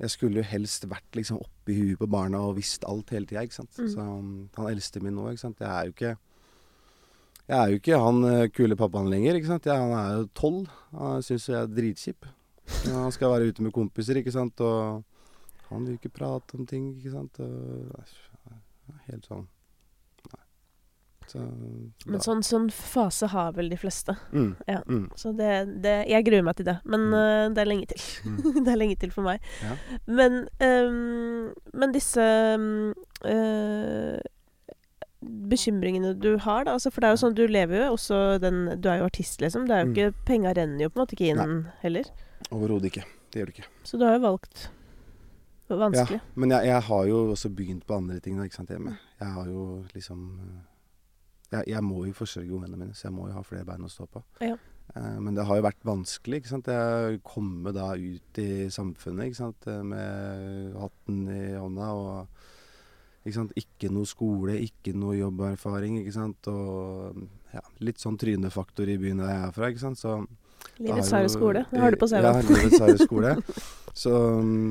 B: Jeg skulle jo helst vært liksom oppi huet på barna og visst alt hele tida, ikke sant.
A: Mm.
B: Så um, han eldste min nå, ikke sant. Jeg er jo ikke jeg er jo ikke han eh, kule pappaen lenger, ikke sant. Jeg, han er jo tolv. Han syns jeg er dritkjip. Han skal være ute med kompiser, ikke sant. Og han vil ikke prate om ting, ikke sant. Og, helt sånn. Så
A: Men sånn, sånn fase har vel de fleste.
B: mm,
A: Ja.
B: mm,
A: Så det, det Jeg gruer meg til det. Men
B: Mm.
A: eh, det er lenge til.
B: mm. [laughs]
A: det er lenge til for meg.
B: Ja.
A: Men, um, men disse um, uh, bekymringene du har, da. Altså, for det er jo sånn, du lever jo også den Du er jo artist, liksom. Det er jo
B: Mm.
A: ikke Penga renner jo på en måte ikke inn heller.
B: Overhodet ikke. Det gjør det ikke.
A: Så du har jo valgt vanskelig.
B: Ja, men jeg, jeg har jo også begynt på andre ting da, ikke sant, hjemme. Jeg har jo liksom eh, jeg, jeg må jo forsørge ungene mine, så jeg må jo ha flere bein å stå på.
A: Ja.
B: Eh, men det har jo vært vanskelig, ikke sant. Jeg komme da ut i samfunnet, ikke sant, eh, med hatten i hånda og ikke sant? Ikke noe skole, ikke noe jobberfaring, ikke sant. Og ja, litt sånn trynefaktor i byen der jeg er fra, ikke sant. Så
A: Livets harde skole. Det har du på
B: Ja,
A: CV-en.
B: livets harde skole. Så,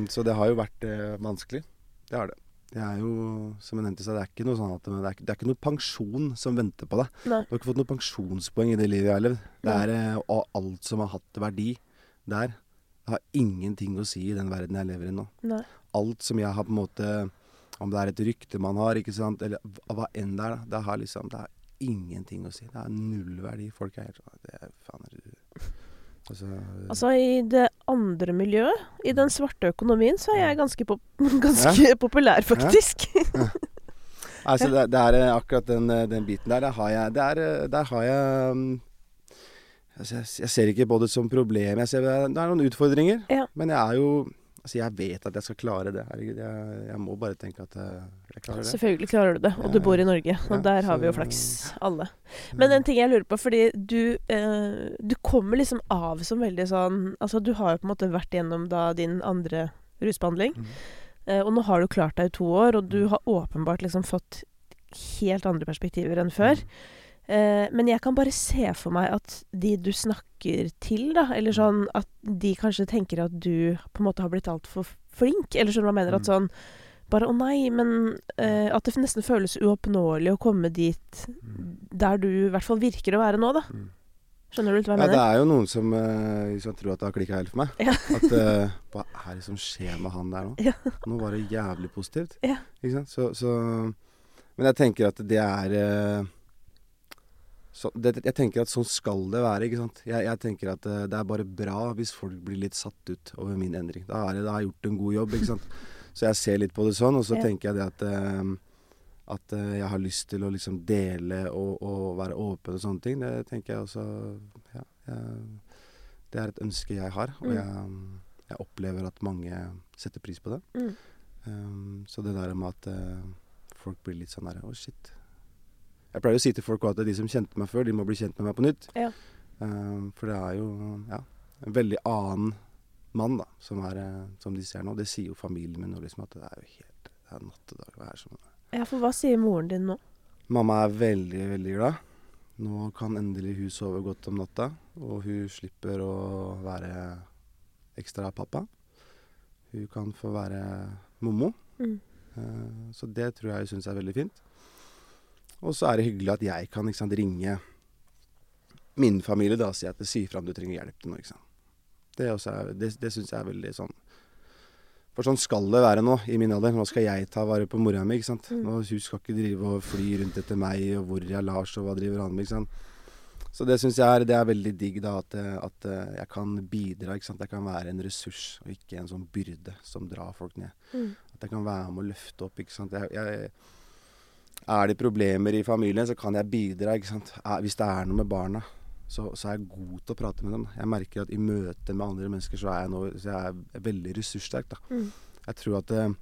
B: så det har jo vært eh, vanskelig. Det har det. Jeg er jo, som jeg nevnte, så det er ikke noe sånn at det er, det er ikke noe pensjon som venter på deg. Du har ikke fått noe pensjonspoeng i det livet jeg har levd. Det er eh, og alt som har hatt verdi der. Har ingenting å si i den verden jeg lever i nå.
A: Nei.
B: Alt som jeg har på en måte Om det er et rykte man har, ikke sant, eller hva enn det er, da. Det har liksom Det har ingenting å si. Det er null verdi. Folk er helt sånn Det er faen er du Altså,
A: Altså, i det andre miljøet, i den svarte økonomien, så er jeg ganske, pop [laughs] ganske populær, faktisk.
B: Altså, det, det er eh, akkurat den, eh, den biten der. Der har jeg, der, eh, der har jeg mm, altså, jeg, ser ikke på det som problem. Jeg ser, det er- noen utfordringer.
A: Ja.
B: Men jeg er jo Altså, jeg vet at jeg skal klare det. Herregud, jeg, jeg må bare tenke at eh, jeg klarer det.
A: Selvfølgelig klarer du det, og du bor i Norge. Og
B: Ja,
A: der har vi jo flaks, alle. Men en ting jeg lurer på, fordi du, eh, du kommer liksom av som veldig sånn Altså, du har jo på en måte vært gjennom da din andre rusbehandling,
B: Mm.
A: eh, og nå har du klart deg i to år, og du
B: Mhm.
A: har åpenbart liksom fått helt andre perspektiver enn før. Eh, men jeg kan bare se for meg at de du snakker til, da, eller sånn at de kanskje tenker at du på en måte har blitt altfor flink, eller skjønner du hva jeg mener? At
B: Mm.
A: sånn bare å nei, men uh, At det nesten føles uoppnåelig å komme dit der du i hvert fall virker å være nå, da.
B: Mm.
A: Skjønner du hva
B: Ja,
A: jeg
B: det er jo noen som, uh, som tror at det har klikka helt for meg.
A: Ja.
B: At uh, [laughs] Hva er det som skjer med han der nå?
A: Ja.
B: Nå var det jævlig positivt.
A: Ja.
B: Ikke sant? Så, så Men jeg tenker at det er eh, så, det, Jeg tenker at sånn skal det være, ikke sant. Jeg, jeg tenker at eh, det er bare bra hvis folk blir litt satt ut over min endring. Da, er det, da har jeg gjort en god jobb, ikke sant. Så jeg ser litt på det sånn, og så
A: Ja.
B: tenker jeg det at eh, at eh, jeg har lyst til å liksom dele og, og være åpen og sånne ting. Det tenker jeg også Ja. Jeg, det er et ønske jeg har, og
A: Mm.
B: jeg, jeg opplever at mange setter pris på det.
A: Mm.
B: Um, så det der med at uh, folk blir litt sånn der Å, shit. Jeg pleier å si til folk at de som kjente meg før, de må bli kjent med meg på nytt.
A: Ja.
B: Uh, for det er jo ja, en veldig annen mann da, som, er, eh, som de ser nå. Det sier jo familien min nå, liksom, at det er jo helt Det er natt og dag. Hva er som
A: Ja, for hva sier moren din nå?
B: Mamma er veldig, veldig glad. Nå kan endelig hun sove godt om natta, og hun slipper å være ekstra pappa. Hun kan få være mommo.
A: Mm.
B: Uh, Så det tror jeg hun syns er veldig fint. Og så er det hyggelig at jeg kan sant, ringe min familie da og si at det sier fra om du trenger hjelp til noe. Ikke sant? Det, er det, det syns jeg er veldig sånn For sånn skal det være nå, i min alder. Nå skal jeg ta vare på mora mi. ikke sant?
A: Mm.
B: Nå, hun skal ikke drive og fly rundt etter meg, og hvor er Lars, og hva driver han med. ikke sant? Så det syns jeg er, det er veldig digg, da, at, at eh, jeg kan bidra. ikke sant? Jeg kan være en ressurs, og ikke en sånn byrde som drar folk ned.
A: Mm.
B: At jeg kan være med å løfte opp. ikke sant? Jeg, jeg, er det problemer i familien, så kan jeg bidra. ikke sant? Er, hvis det er noe med barna, så, så er jeg god til å prate med dem. Jeg merker at i møte med andre mennesker så er jeg, nå, så jeg er veldig ressurssterk. da.
A: Mm.
B: Jeg tror at eh,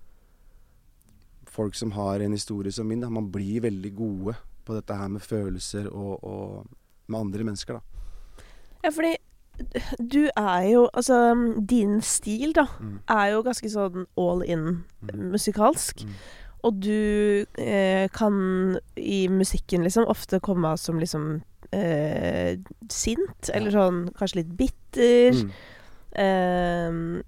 B: folk som har en historie som min, da, man blir veldig gode på dette her med følelser og, og med andre mennesker. da.
A: Ja, fordi du er jo Altså, din stil, da,
B: Mm.
A: er jo ganske sånn all in
B: Mm.
A: musikalsk.
B: Mm.
A: Og du eh, kan i musikken liksom ofte komme av som liksom eh, sint, eller sånn kanskje litt bitter.
B: Mm.
A: Eh,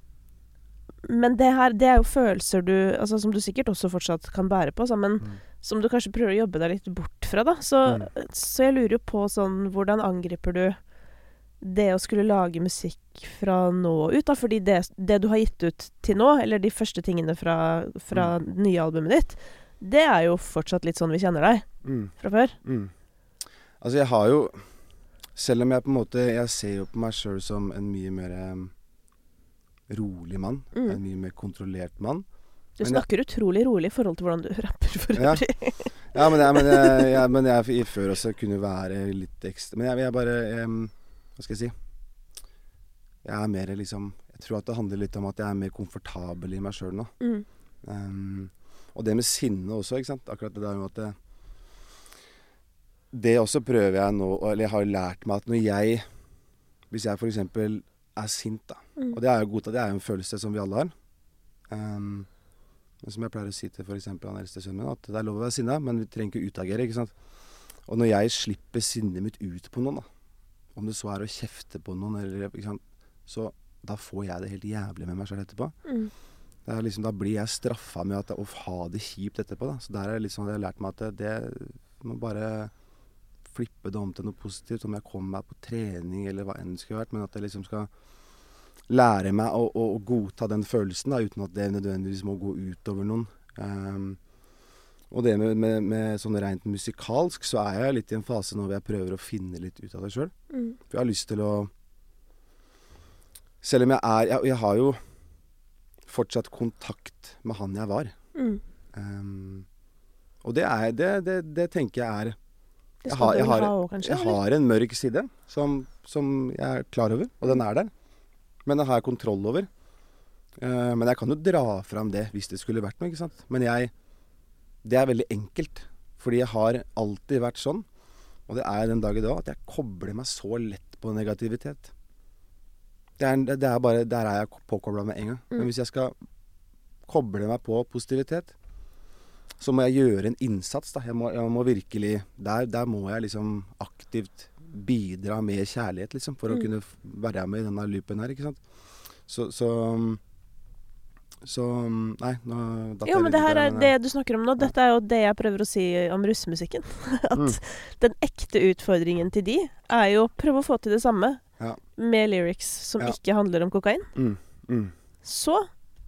A: men det her, det er jo følelser du Altså som du sikkert også fortsatt kan bære på, men
B: Mm.
A: som du kanskje prøver å jobbe deg litt bort fra, da. Så,
B: Mm.
A: så jeg lurer jo på sånn Hvordan angriper du det å skulle lage musikk fra nå ut, da? Fordi det, det du har gitt ut til nå, eller de første tingene fra, fra
B: Mm.
A: det nye albumet ditt, det er jo fortsatt litt sånn vi kjenner deg
B: Mm.
A: fra før.
B: Mm. Altså, jeg har jo Selv om jeg på en måte Jeg ser jo på meg sjøl som en mye mer um, rolig mann.
A: Mm.
B: En mye mer kontrollert mann.
A: Du
B: Men jeg-
A: snakker utrolig rolig i forhold til hvordan du [laughs] rapper for
B: Ja.
A: øvrig.
B: Ja, men jeg, men jeg, jeg, men jeg før også kunne være litt ekstra Men jeg, jeg bare em, Hva skal jeg si? Jeg er mer liksom Jeg tror at det handler litt om at jeg er mer komfortabel i meg sjøl nå.
A: Mm.
B: Um, og det med sinne også, ikke sant. Akkurat det der med at det, det også prøver jeg nå Eller jeg har lært meg at når jeg Hvis jeg f.eks. er sint, da
A: Mm.
B: Og det er jo godt at det er jo en følelse som vi alle har. Um, men som jeg pleier å si til f.eks. han eldste sønnen min, at det er lov å være sinna, men vi trenger ikke utagere. ikke sant? Og når jeg slipper sinnet mitt ut på noen, da, om det så er å kjefte på noen, eller så da får jeg det helt jævlig med meg sjøl etterpå.
A: Mm.
B: Det er liksom, da blir jeg straffa med at, å ha det kjipt etterpå. Da. Så der er sånn jeg har lært meg at det, det må bare flippe det om til noe positivt. Om jeg kommer meg på trening eller hva enn det skulle vært. Men at jeg liksom skal lære meg å, å, å godta den følelsen, da, uten at det nødvendigvis må gå utover noen. Ehm, og det med, med, med sånn rent musikalsk, så er jeg litt i en fase nå hvor jeg prøver å finne litt ut av det sjøl.
A: Mm.
B: For jeg har lyst til å Selv om jeg er Jeg, jeg har jo fortsatt kontakt med han jeg var.
A: Mm.
B: Um, og det er det, det, det tenker jeg er Jeg har- jeg har-? Jeg har en mørk side som, som jeg er klar over, og den er der. Men den har jeg kontroll over. Uh, men jeg kan jo dra fram det hvis det skulle vært noe, ikke sant. Men jeg Det er veldig enkelt. Fordi jeg har alltid vært sånn, og det er den dag i dag, at jeg kobler meg så lett på negativitet. Det er, det er bare Der er jeg påkobla med en gang.
A: Mm.
B: Men hvis jeg skal koble meg på positivitet, så må jeg gjøre en innsats, da. Jeg må, jeg må virkelig der, der må jeg liksom aktivt bidra med kjærlighet, liksom, for å
A: Mm.
B: kunne være med i denne loopen her, ikke sant. Så, så så Nei, nå datt jeg
A: men
B: litt
A: det
B: ut men,
A: det du snakker om nå. Dette er jo det jeg prøver å si om russemusikken. [laughs] At
B: Mm.
A: den ekte utfordringen til de er jo å prøve å få til det samme
B: Ja.
A: med lyrics som
B: Ja.
A: ikke handler om kokain.
B: Mm, mm,
A: Så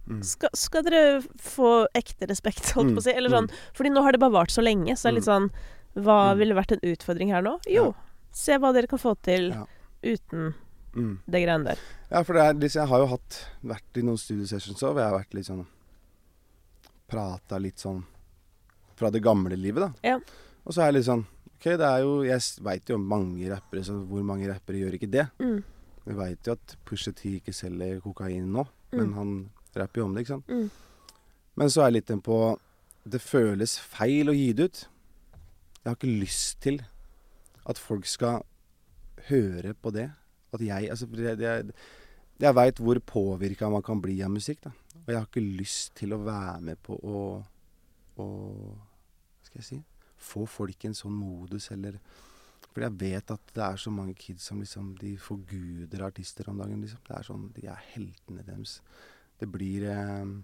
B: mm.
A: skal, skal dere få ekte respekt, holdt
B: Mm,
A: på å si. Eller sånn, fordi nå har det bare vart så lenge, så det er litt sånn Hva
B: Mm.
A: ville vært en utfordring her nå? Jo,
B: Ja.
A: se hva dere kan få til uten
B: Mm.
A: det greiene der.
B: Ja, for det er, liksom, jeg har jo hatt, vært i noen studiesessions òg, hvor jeg har vært litt sånn Prata litt sånn fra det gamle livet, da.
A: Ja.
B: Og så er jeg litt sånn OK, det er jo Jeg veit jo om mange rappere, så hvor mange rappere gjør ikke det?
A: Mm.
B: Vi veit jo at Pusha T ikke selger kokain nå,
A: Mm.
B: men han rapper jo om det, ikke sant.
A: Mm.
B: Men så er jeg litt den på Det føles feil å gi det ut. Jeg har ikke lyst til at folk skal høre på det. At jeg Altså, Jeg, jeg veit hvor påvirka man kan bli av musikk, da. Og jeg har ikke lyst til å være med på å, å Hva skal jeg si Få folk i en sånn modus, eller For jeg vet at det er så mange kids som liksom De forguder artister om dagen, liksom. Det er sånn De er heltene deres. Det blir eh,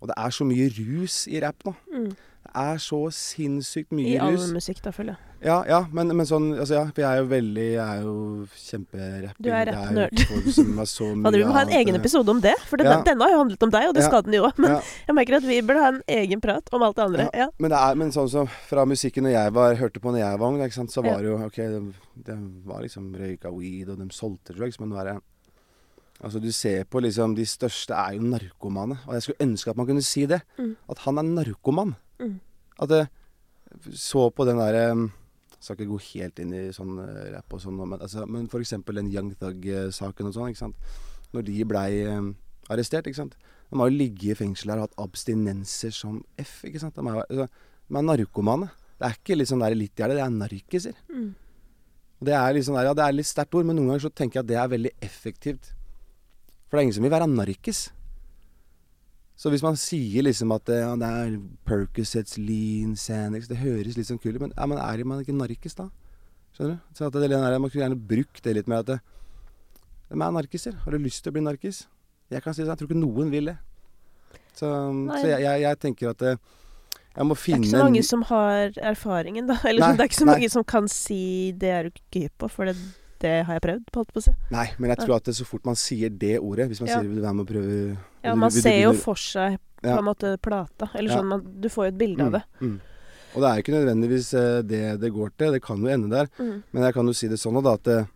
B: Og det er så mye rus i rap nå.
A: Mm.
B: Det er så sinnssykt
A: I
B: mye
A: all
B: rus.
A: musikk, da, føler jeg.
B: Ja, ja, men, men sånn Altså, ja, for jeg er jo veldig Jeg er jo kjemperapper.
A: Du er rappnerd.
B: er [laughs]
A: vi må ha en egen episode om det, for denne,
B: Ja.
A: denne har jo handlet om deg, og det skal den jo òg. Men jeg merker at vi burde ha en egen prat om alt det andre. Ja.
B: Men, det er, men sånn som fra musikken når jeg var, hørte på når jeg var ung, så var det jo OK, det, det var liksom røyka weed, og de solgte drugs, men nå er det Altså, du ser på liksom De største er jo narkomane. Og jeg skulle ønske at man kunne si det.
A: Mm.
B: At han er narkoman.
A: Mm.
B: At jeg så på den derre um, Skal ikke gå helt inn i sånn eh, rapp og sånn, men, altså, men for eksempel den Young Thug-saken og sånn, ikke sant. Når de blei um, arrestert, ikke sant. De har jo ligget i fengsel her og hatt abstinenser som F, ikke sant. De er, altså, de er narkomane. Det er ikke sånn der litt gjerne, det er narkiser.
A: Mm.
B: Det er sånn der, ja, det er litt sterkt ord, men noen ganger så tenker jeg at det er veldig effektivt. For det er ingen som vil være narkis. Så hvis man sier liksom at det, ja, det er Percocets, Lean, Sanix, Det høres litt sånn kult ut, men, ja, men er man ikke narkis da? Skjønner du? Så at det, der, Man skulle gjerne brukt det litt mer at det, De er narkiser. Har du lyst til å bli narkis? Jeg kan si det, jeg tror ikke noen vil det. Så, så jeg, jeg, jeg tenker at jeg må finne
A: Det er ikke så mange som har erfaringen, da. [laughs] Eller
B: Nei,
A: det er ikke så
B: nei.
A: mange som kan si 'det er du ikke hypp på', for det, det har jeg prøvd, holdt på å si.
B: Nei, men jeg tror at det, så fort man sier det ordet Hvis man
A: Ja.
B: sier 'vil du være med og prøve'
A: Ja,
B: vil
A: man
B: vil
A: ser jo for seg på en måte plata. Eller sånn, man, du får jo et bilde av det.
B: Mm. Og det er jo ikke nødvendigvis eh, det det går til. Det kan jo ende der.
A: Mm.
B: Men jeg kan jo si det sånn da, at eh,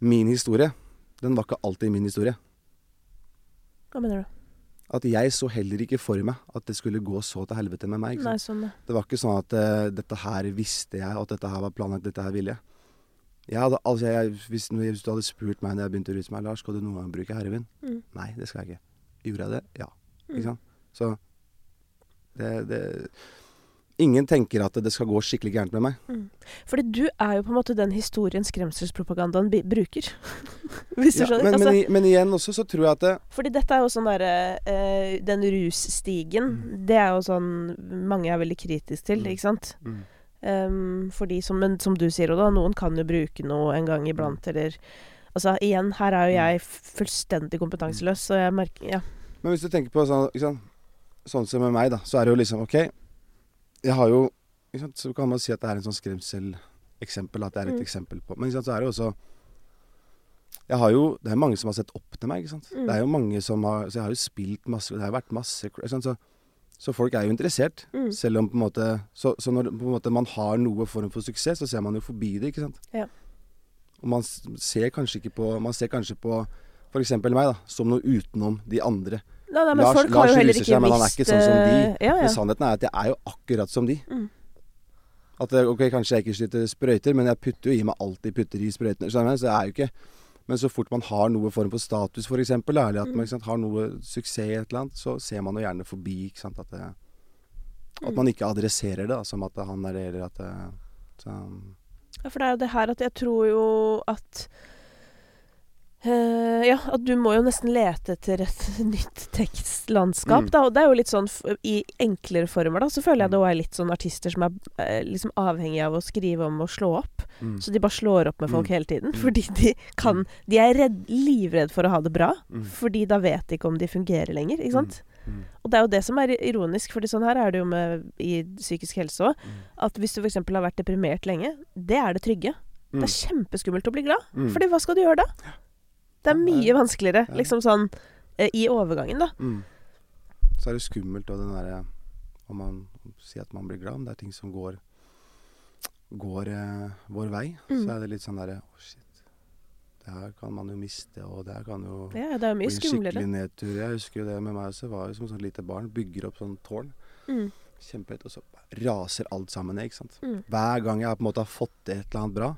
B: min historie, den var ikke alltid min historie.
A: Hva mener du?
B: At jeg så heller ikke for meg at det skulle gå så til helvete med meg.
A: Nei, sånn.
B: Det var ikke sånn at uh, dette her visste jeg, at dette her var planlagt, dette her ville jeg. Jeg hadde, altså jeg, hvis, hvis du hadde spurt meg når jeg begynte å ruse meg, Lars, skal du noen gang bruke heroin?
A: Mm.
B: Nei, det skal jeg ikke. Gjorde jeg det? Ja.
A: Mm.
B: Ikke sant? Så det, det Ingen tenker at det skal gå skikkelig gærent med meg.
A: Mm. Fordi du er jo på en måte den historien skremselspropagandaen bruker. [laughs] Hvis du
B: Ja,
A: skjønner?
B: men,
A: altså,
B: men, igjen også så tror jeg at det,
A: Fordi dette er jo sånn derre øh, Den russtigen,
B: Mm.
A: det er jo sånn mange er veldig kritisk til,
B: Mm.
A: ikke sant? Um, fordi som, men som du sier, Oda, noen kan jo bruke noe en gang iblant,
B: Mm.
A: eller Altså igjen, her er jo jeg fullstendig kompetanseløs, så jeg merker Ja.
B: Men hvis du tenker på sånn, sånn som med meg, da, så er det jo liksom OK, jeg har jo? Så kan man si at det er en sånn skremseleksempel, at det er et
A: Mm.
B: eksempel på Men så er det jo også jeg har jo, Det er mange som har sett opp til meg. ikke sant?
A: Mm.
B: Det er jo mange som har, så Jeg har jo spilt masse Det har jo vært masse ikke sant? Så, så folk er jo interessert.
A: Mm.
B: Selv om på en måte Så, så når måte man har noe form for suksess, så ser man jo forbi det. ikke sant?
A: Ja.
B: Og man ser kanskje ikke på Man ser kanskje på f.eks. meg, da, som noe utenom de andre.
A: Nei, nei, men
B: Lars-
A: folk
B: Lars
A: har jo heller
B: ruser seg, men han er ikke sånn som de.
A: eh, Ja, ja.
B: Men sannheten er at jeg er jo akkurat som de.
A: Mm.
B: At eh, ok, kanskje jeg ikke skyter sprøyter, men jeg putter jo i meg alt de putter i sprøytene. Så jeg er jo ikke Men så fort man har noe form for status, f.eks., eller at man sant, har noe suksess i et eller annet, så ser man jo gjerne forbi. ikke sant, At, det, at
A: Mm.
B: man ikke adresserer det da, som at han er det, eller at det, så,
A: Ja, for det er jo det her at jeg tror jo at eh, ja, at du må jo nesten lete etter et [laughs] nytt tekstlandskap,
B: Mm.
A: da. Og det er jo litt sånn i enklere former, da. Så føler jeg
B: Mm.
A: det også er litt sånn artister som er eh, liksom avhengig av å skrive om og slå opp.
B: Mm.
A: Så de bare slår opp med folk
B: Mm.
A: hele tiden.
B: Mm.
A: Fordi de kan De er redd, livredd for å ha det bra.
B: Mm.
A: Fordi da vet de ikke om de fungerer lenger, ikke sant.
B: Mm.
A: Og det er jo det som er ironisk, fordi sånn her er det jo med i psykisk helse òg.
B: Mm.
A: At hvis du f.eks. har vært deprimert lenge, det er det trygge.
B: Mm.
A: Det er kjempeskummelt å bli glad.
B: Mm.
A: Fordi hva skal du gjøre da? Det er mye
B: er-
A: vanskeligere, liksom sånn eh, i overgangen, da.
B: Mm. Så er det skummelt og den derre Om man sier at man blir glad, om det er ting som går Går eh, vår vei,
A: Mm.
B: så er det litt sånn derre Å, shit. Det her kan man jo miste, og det her kan jo
A: Ja, det er jo
B: bli
A: mye
B: en skikkelig nedtur. Jeg husker jo det med meg også. Var jo som sånn lite barn. Bygger opp sånn tårn.
A: Mm.
B: Kjempehøyt. Og så raser alt sammen ned, ikke sant.
A: Mm.
B: Hver gang jeg på en måte har fått til et eller annet bra,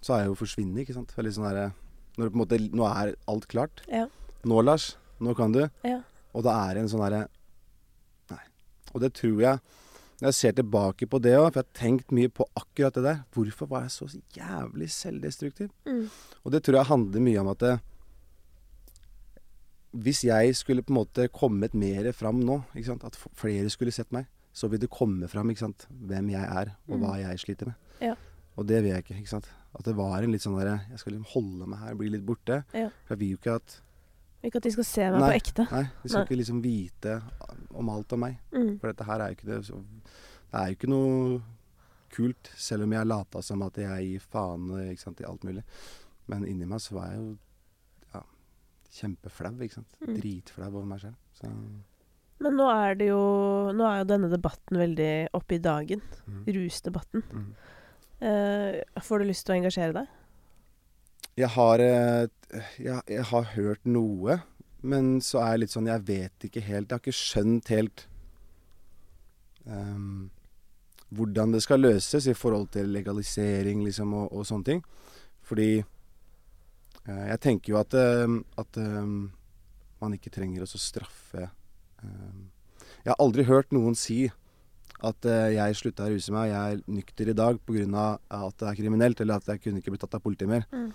B: så har jeg jo forsvunnet, ikke sant. Veldig sånn derre Når det på en måte Nå er alt klart.
A: Ja.
B: Nå, Lars. Nå kan du.
A: Ja.
B: Og da er det en sånn herre Nei. Og det tror jeg Når jeg ser tilbake på det òg, for jeg har tenkt mye på akkurat det der Hvorfor var jeg så jævlig selvdestruktiv?
A: Mm.
B: Og det tror jeg handler mye om at det, hvis jeg skulle på en måte kommet mer fram nå, at flere skulle sett meg, så vil det komme fram hvem jeg er, og hva jeg sliter med.
A: Mm. Ja.
B: Og det vil jeg ikke. ikke sant? At det var en litt sånn derre Jeg skal liksom holde meg her, bli litt borte.
A: Ja.
B: For jeg vil jo ikke at
A: Ikke at de skal se meg
B: Nei.
A: på ekte.
B: Nei, de skal
A: Nei.
B: ikke liksom vite om alt om meg.
A: Mm.
B: For dette her er jo ikke det så, Det er jo ikke noe kult, selv om jeg lata som at jeg gir faen ikke sant, i alt mulig. Men inni meg så var jeg jo ja, kjempeflau, ikke sant.
A: Mm.
B: Dritflau over meg selv. Så
A: Men nå er det jo Nå er jo denne debatten veldig oppe i dagen.
B: mm.
A: Rusdebatten.
B: Mm.
A: Eh, får du lyst til å engasjere deg?
B: Jeg har eh, jeg, jeg har hørt noe, men så er jeg litt sånn Jeg vet ikke helt. Jeg har ikke skjønt helt um, hvordan det skal løses i forhold til legalisering liksom, og, og sånne ting. Fordi uh, jeg tenker jo at, uh, at eh, man ikke trenger å straffe eh, Jeg har aldri hørt noen si at eh, jeg slutta å ruse meg, jeg er nykter i dag pga. at det er kriminelt, eller at jeg kunne ikke blitt tatt av politiet mer.
A: Mm.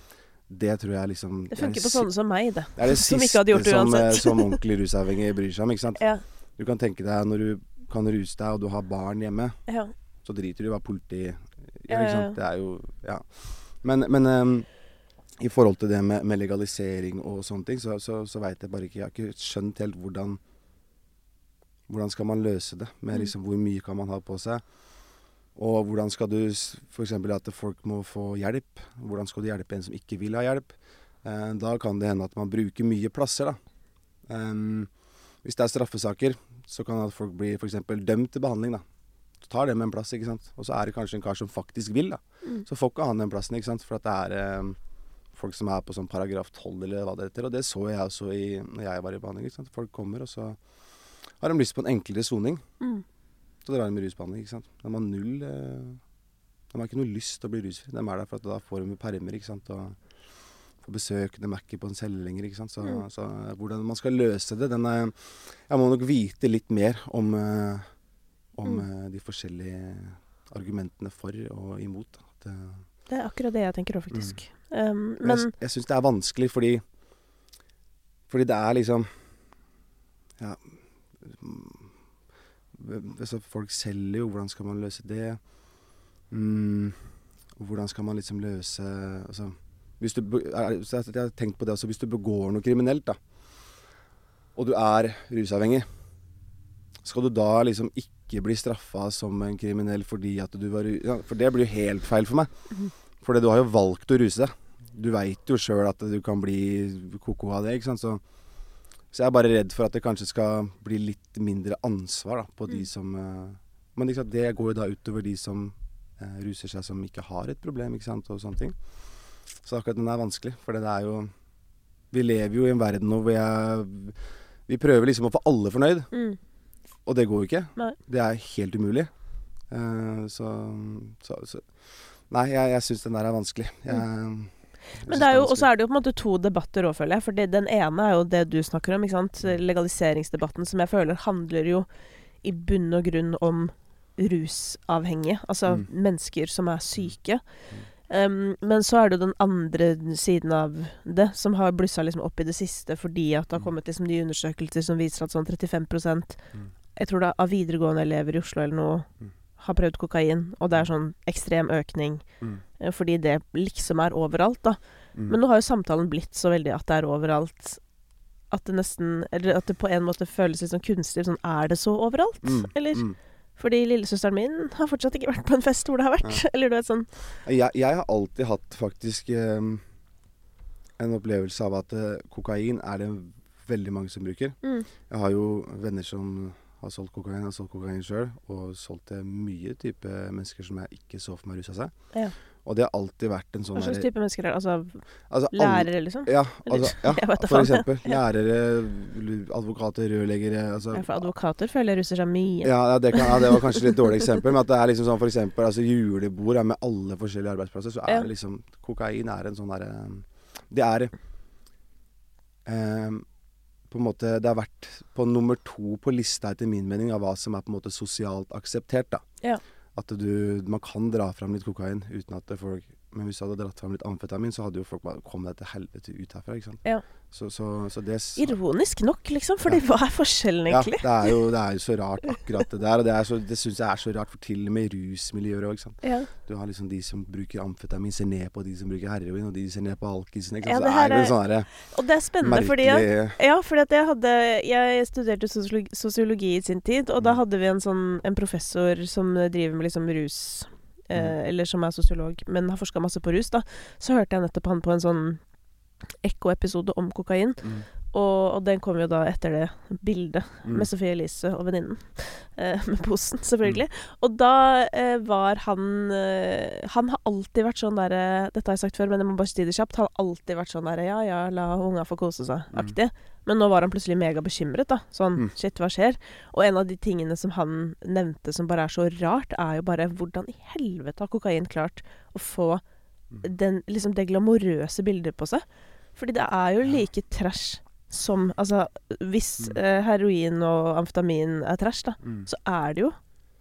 B: Det tror jeg liksom
A: Det funker
B: er
A: på sånne som meg, det.
B: Det er det [laughs]
A: som
B: siste som, eh, som ordentlig rusavhengig bryr seg om. ikke sant?
A: Ja.
B: Du kan tenke deg når du kan ruse deg, og du har barn hjemme,
A: ja.
B: så driter du i hva politi gjør. Ikke sant? Det er jo Ja. Men, men um, i forhold til det med, med legalisering og sånne ting, så, så, så veit jeg bare ikke Jeg har ikke skjønt helt hvordan Hvordan skal man løse det? Med
A: Mm.
B: liksom hvor mye kan man ha på seg? Og hvordan skal du f.eks. at folk må få hjelp? Hvordan skal du hjelpe en som ikke vil ha hjelp? Eh, da kan det hende at man bruker mye plasser, da. Um, hvis det er straffesaker, så kan at folk bli f.eks. dømt til behandling, da. Så tar med en plass, ikke sant. Og så er det kanskje en kar som faktisk vil, da.
A: Mm.
B: Så får ikke han den plassen, ikke sant. For at det er eh, folk som er på sånn paragraf 12 eller hva det heter. Og det så jeg også i, når jeg var i behandling. ikke sant. Folk kommer, og så har de lyst på en enklere soning.
A: Mm.
B: Så drar de med rusbehandling, ikke sant. De har null eh, De har ikke noe lyst til å bli rusfri. De er der for at da får de permer, ikke sant. Og får besøk. De er ikke på en celle lenger, ikke sant. Så,
A: Mm.
B: så hvordan man skal løse det, den er Jeg må nok vite litt mer om, eh, om
A: Mm.
B: eh, de forskjellige argumentene for og imot. At,
A: Det er akkurat det jeg tenker òg, faktisk. Um,
B: Men
A: men
B: jeg, jeg syns det er vanskelig fordi Fordi det er liksom Ja mm, altså Folk selger jo, hvordan skal man løse det? Mm, hvordan skal man liksom løse Altså hvis du, jeg jeg har tenkt på det altså, Hvis du begår noe kriminelt, da, og du er rusavhengig, skal du da liksom ikke bli straffa som en kriminell fordi at du var ja, For det blir jo helt feil for meg. For du har jo valgt å ruse deg. Du veit jo sjøl at du kan bli ko-ko av det, ikke sant. Så, så jeg er bare redd for at det kanskje skal bli litt mindre ansvar da, på de
A: Mm.
B: som eh, Men sant, det går jo da utover de som eh, ruser seg som ikke har et problem, ikke sant, og sånne ting. Så akkurat den er vanskelig, for det er jo Vi lever jo i en verden nå hvor jeg Vi prøver liksom å få alle fornøyd,
A: mm.
B: og det går jo ikke.
A: Nei.
B: Det er helt umulig. Eh, så, så, så Nei, jeg, jeg syns den der er vanskelig. Jeg,
A: Mm. Men det er jo, og så er det jo på en måte to debatter òg, føler jeg. For det- den ene er jo det du snakker om, ikke sant. Legaliseringsdebatten, som jeg føler handler jo i bunn og grunn om rusavhengige. Altså
B: Mm.
A: mennesker som er syke. Um, men så er det jo den andre siden av det, som har blussa liksom opp i det siste fordi at det har
B: Mm.
A: kommet liksom nye undersøkelser som viser at sånn 35
B: Mm.
A: Jeg tror det er av videregående elever i Oslo eller noe. Har prøvd kokain, og det er sånn ekstrem økning
B: Mm.
A: eh, fordi det liksom er overalt, da.
B: Mm.
A: Men nå har jo samtalen blitt så veldig at det er overalt. At det nesten Eller at det på en måte føles litt sånn kunstig. Sånn, er det så overalt?
B: Mm.
A: Eller?
B: Mm.
A: Fordi lillesøsteren min har fortsatt ikke vært på en fest hvor det har vært. [laughs] Eller du vet sånn
B: Jeg, jeg har alltid hatt faktisk eh, en opplevelse av at eh, kokain er det veldig mange som bruker.
A: mm,
B: Jeg har jo venner som har solgt kokain. Jeg har solgt kokain sjøl, og solgt til mye type mennesker som jeg ikke så for meg rusa seg.
A: Ja.
B: Og det har alltid vært en sånn
A: Hva slags type mennesker er det? Altså
B: altså,
A: lærere, liksom?
B: Ja, altså, [laughs] ja for eksempel. Lærere, advokater, rørleggere altså,
A: Ja, for advokater føler jeg russer seg mye.
B: Ja, ja, det, kan, ja, det var kanskje litt dårlig eksempel. Men at det er liksom sånn for eksempel altså julebord er med alle forskjellige arbeidsplasser, så er det liksom Kokain er en sånn derre Det er eh, på en måte Det har vært på nummer to på lista, etter min mening, av hva som er på en måte sosialt akseptert. da.
A: Ja.
B: At du Man kan dra fram litt kokain uten at folk Men hvis du hadde dratt fram litt amfetamin, så hadde jo folk bare Kom deg til helvete ut herfra, ikke sant.
A: Ja.
B: Så, så, så det
A: Ironisk nok, liksom. Fordi hva er forskjellen,
B: ja,
A: egentlig?
B: det er, jo, [laughs] det er jo så rart, akkurat det der. Og det, er så- det syns jeg er så rart, for til og med i rusmiljøer òg, ikke sant.
A: Ja.
B: Du har liksom de som bruker amfetamin, ser ned på de som bruker heroin, og de ser ned på alkisen. Ikke
A: Ja, det
B: så
A: her
B: det er jo
A: er-
B: sånn herre
A: Og det er spennende, fordi at Ja, fordi at jeg hadde Jeg studerte sosiologi, sosiologi i sin tid, og da
B: Mm.
A: hadde vi en sånn En professor som driver med liksom rus eh,
B: Mm.
A: Eller som er sosiolog, men har forska masse på rus, da. Så hørte jeg nettopp han på en sånn Ekko-episode om kokain.
B: mm,
A: Og, og den kom jo da etter det bildet
B: mm,
A: med Sofie Elise og venninnen. Eh, med posen, [laughs] selvfølgelig. Og da eh, var han eh, Han har alltid vært sånn derre Dette har jeg sagt før, men jeg må bare si det kjapt. Han har alltid vært sånn derre Ja ja, la unga få kose seg-aktig. Men nå var han plutselig megabekymret, da. Sånn
B: Mm.
A: shit, hva skjer? Og en av de tingene som han nevnte som bare er så rart, er jo bare hvordan i helvete har kokain klart å få
B: mm.
A: den, liksom det glamorøse bildet på seg? Fordi det er jo like trash som Altså, hvis
B: Mm.
A: eh, heroin og amfetamin er trash, da,
B: mm.
A: så er det jo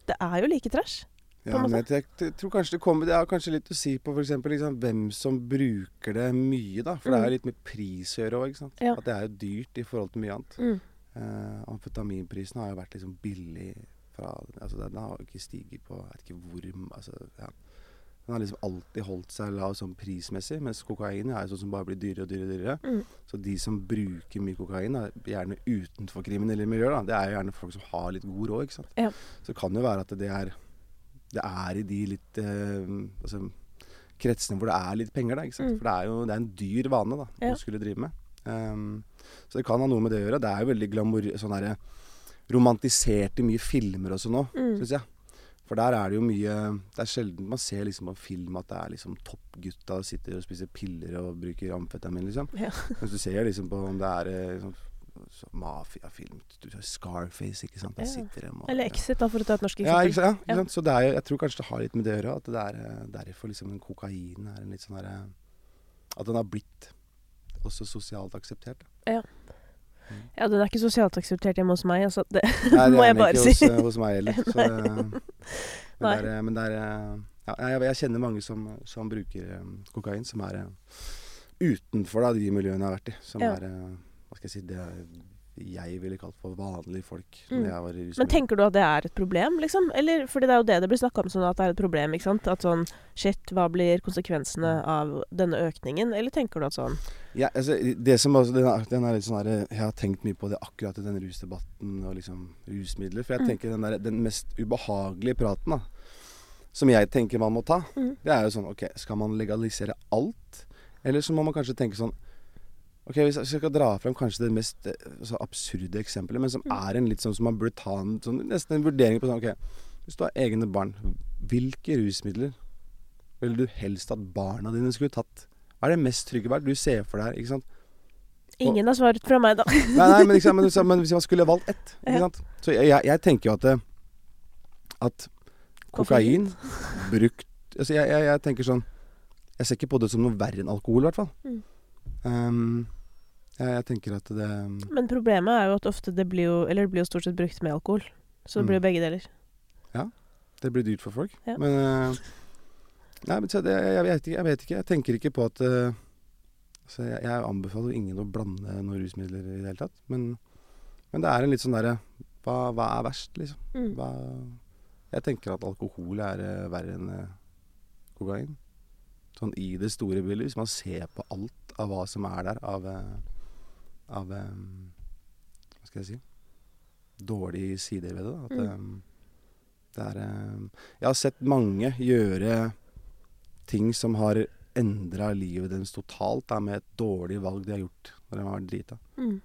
A: Det er jo like trash.
B: Ja, men jeg, jeg, tror kanskje det kommer Det har kanskje litt å si på f.eks. Liksom, hvem som bruker det mye, da. For det
A: Mm.
B: er jo litt med pris å gjøre òg, ikke sant.
A: Ja.
B: At det er jo dyrt i forhold til mye annet.
A: Mm.
B: Eh, amfetaminprisen har jo vært liksom billig fra Altså den har jo ikke stiget på Jeg vet ikke hvor Altså, ja. Den har liksom alltid holdt seg lav sånn prismessig, mens kokain er sånn som bare blir dyrere og dyrere. og dyrere.
A: Mm.
B: Så de som bruker mye kokain, er gjerne utenfor kriminelle miljøer. da. Det er jo gjerne folk som har litt god råd. ikke sant?
A: Ja.
B: Så det kan jo være at det er Det er i de litt eh, altså, kretsene hvor det er litt penger, da. ikke sant?
A: Mm.
B: For det er jo det er en dyr vane da,
A: Ja.
B: å skulle drive med. Um, så det kan ha noe med det å gjøre. Det er jo veldig glamour... Sånn romantisert i mye filmer og sånn òg,
A: Mm.
B: syns jeg. For der er det jo mye Det er sjelden man ser liksom på film at det er liksom toppgutta sitter og spiser piller og bruker amfetamin, liksom.
A: Ja.
B: Mens du ser liksom på om det er liksom, sånn mafiafilm Scarface, ikke sant. Der sitter de og
A: Eller Exit, da, for å ta et norsk
B: ja,
A: eksempel.
B: Ja,
A: Ja.
B: sant? Så det er, jeg tror kanskje det har litt med det å gjøre. At det er eh, derfor liksom kokainen er en litt sånn herre At den har blitt også sosialt akseptert. da.
A: Ja, den er ikke sosialt akseptert hjemme hos meg, altså. Det
B: Nei, det
A: må jeg bare si
B: Nei, det er ikke hos meg heller. Så det, [laughs] men det er, men det er eh, ja, jeg, jeg kjenner mange som, som bruker eh, kokain, som er eh, utenfor da, de miljøene jeg har vært i. Som
A: Ja.
B: er eh, Hva skal jeg si Det jeg ville kalt for vanlige folk.
A: Mm. Men tenker du at det er et problem, liksom? Eller, fordi det er jo det det blir snakka om, sånn at det er et problem, ikke sant? At sånn Shit, hva blir konsekvensene av denne økningen? Eller tenker du at sånn
B: Ja, altså, det som også, den, er, den er litt sånn der, Jeg har tenkt mye på det akkurat i den rusdebatten og liksom rusmidler. For jeg
A: Mm.
B: tenker den, der, den mest ubehagelige praten da, som jeg tenker man må ta,
A: Mm.
B: det er jo sånn OK, skal man legalisere alt? Eller så må man kanskje tenke sånn Ok, Hvis jeg skal dra frem kanskje det mest eh, så absurde eksempelet, men som
A: Mm.
B: er en litt sånn som man burde ta en, sånn, nesten en vurdering på sånn OK, hvis du har egne barn, hvilke rusmidler ville du helst at barna dine skulle tatt? Er det mest trygge vært? Du ser for deg, ikke sant?
A: Ingen har svaret fra meg, da.
B: Nei, nei men, sant? men, men hvis man skulle valgt ett, ikke sant? Så jeg, jeg, jeg tenker jo at at kokain brukt Altså jeg, jeg, jeg tenker sånn Jeg ser ikke på det som noe verre enn alkohol, i hvert fall.
A: Mm.
B: Um, jeg, jeg tenker at det
A: Men problemet er jo at ofte det blir jo Eller det blir jo stort sett brukt med alkohol. Så det blir jo
B: Mm.
A: begge deler. Ja.
B: Det blir dyrt for folk.
A: Ja.
B: Men, eh, Nei, men det, jeg, vet ikke, jeg vet ikke. Jeg tenker ikke på at uh, altså jeg, jeg anbefaler ingen å blande noen rusmidler i det hele tatt. Men, men det er en litt sånn derre hva, hva er verst, liksom?
A: Mm.
B: Hva, jeg tenker at alkohol er uh, verre enn uh, kokain. Sånn i det store bildet. Hvis man ser på alt av hva som er der av, av um, Hva skal jeg si Dårlige sider ved det. da. At
A: Mm.
B: eh, det er eh, Jeg har sett mange gjøre ting som har endra livet deres totalt da, med et dårlig valg de har gjort når de vært drita.
A: Mm.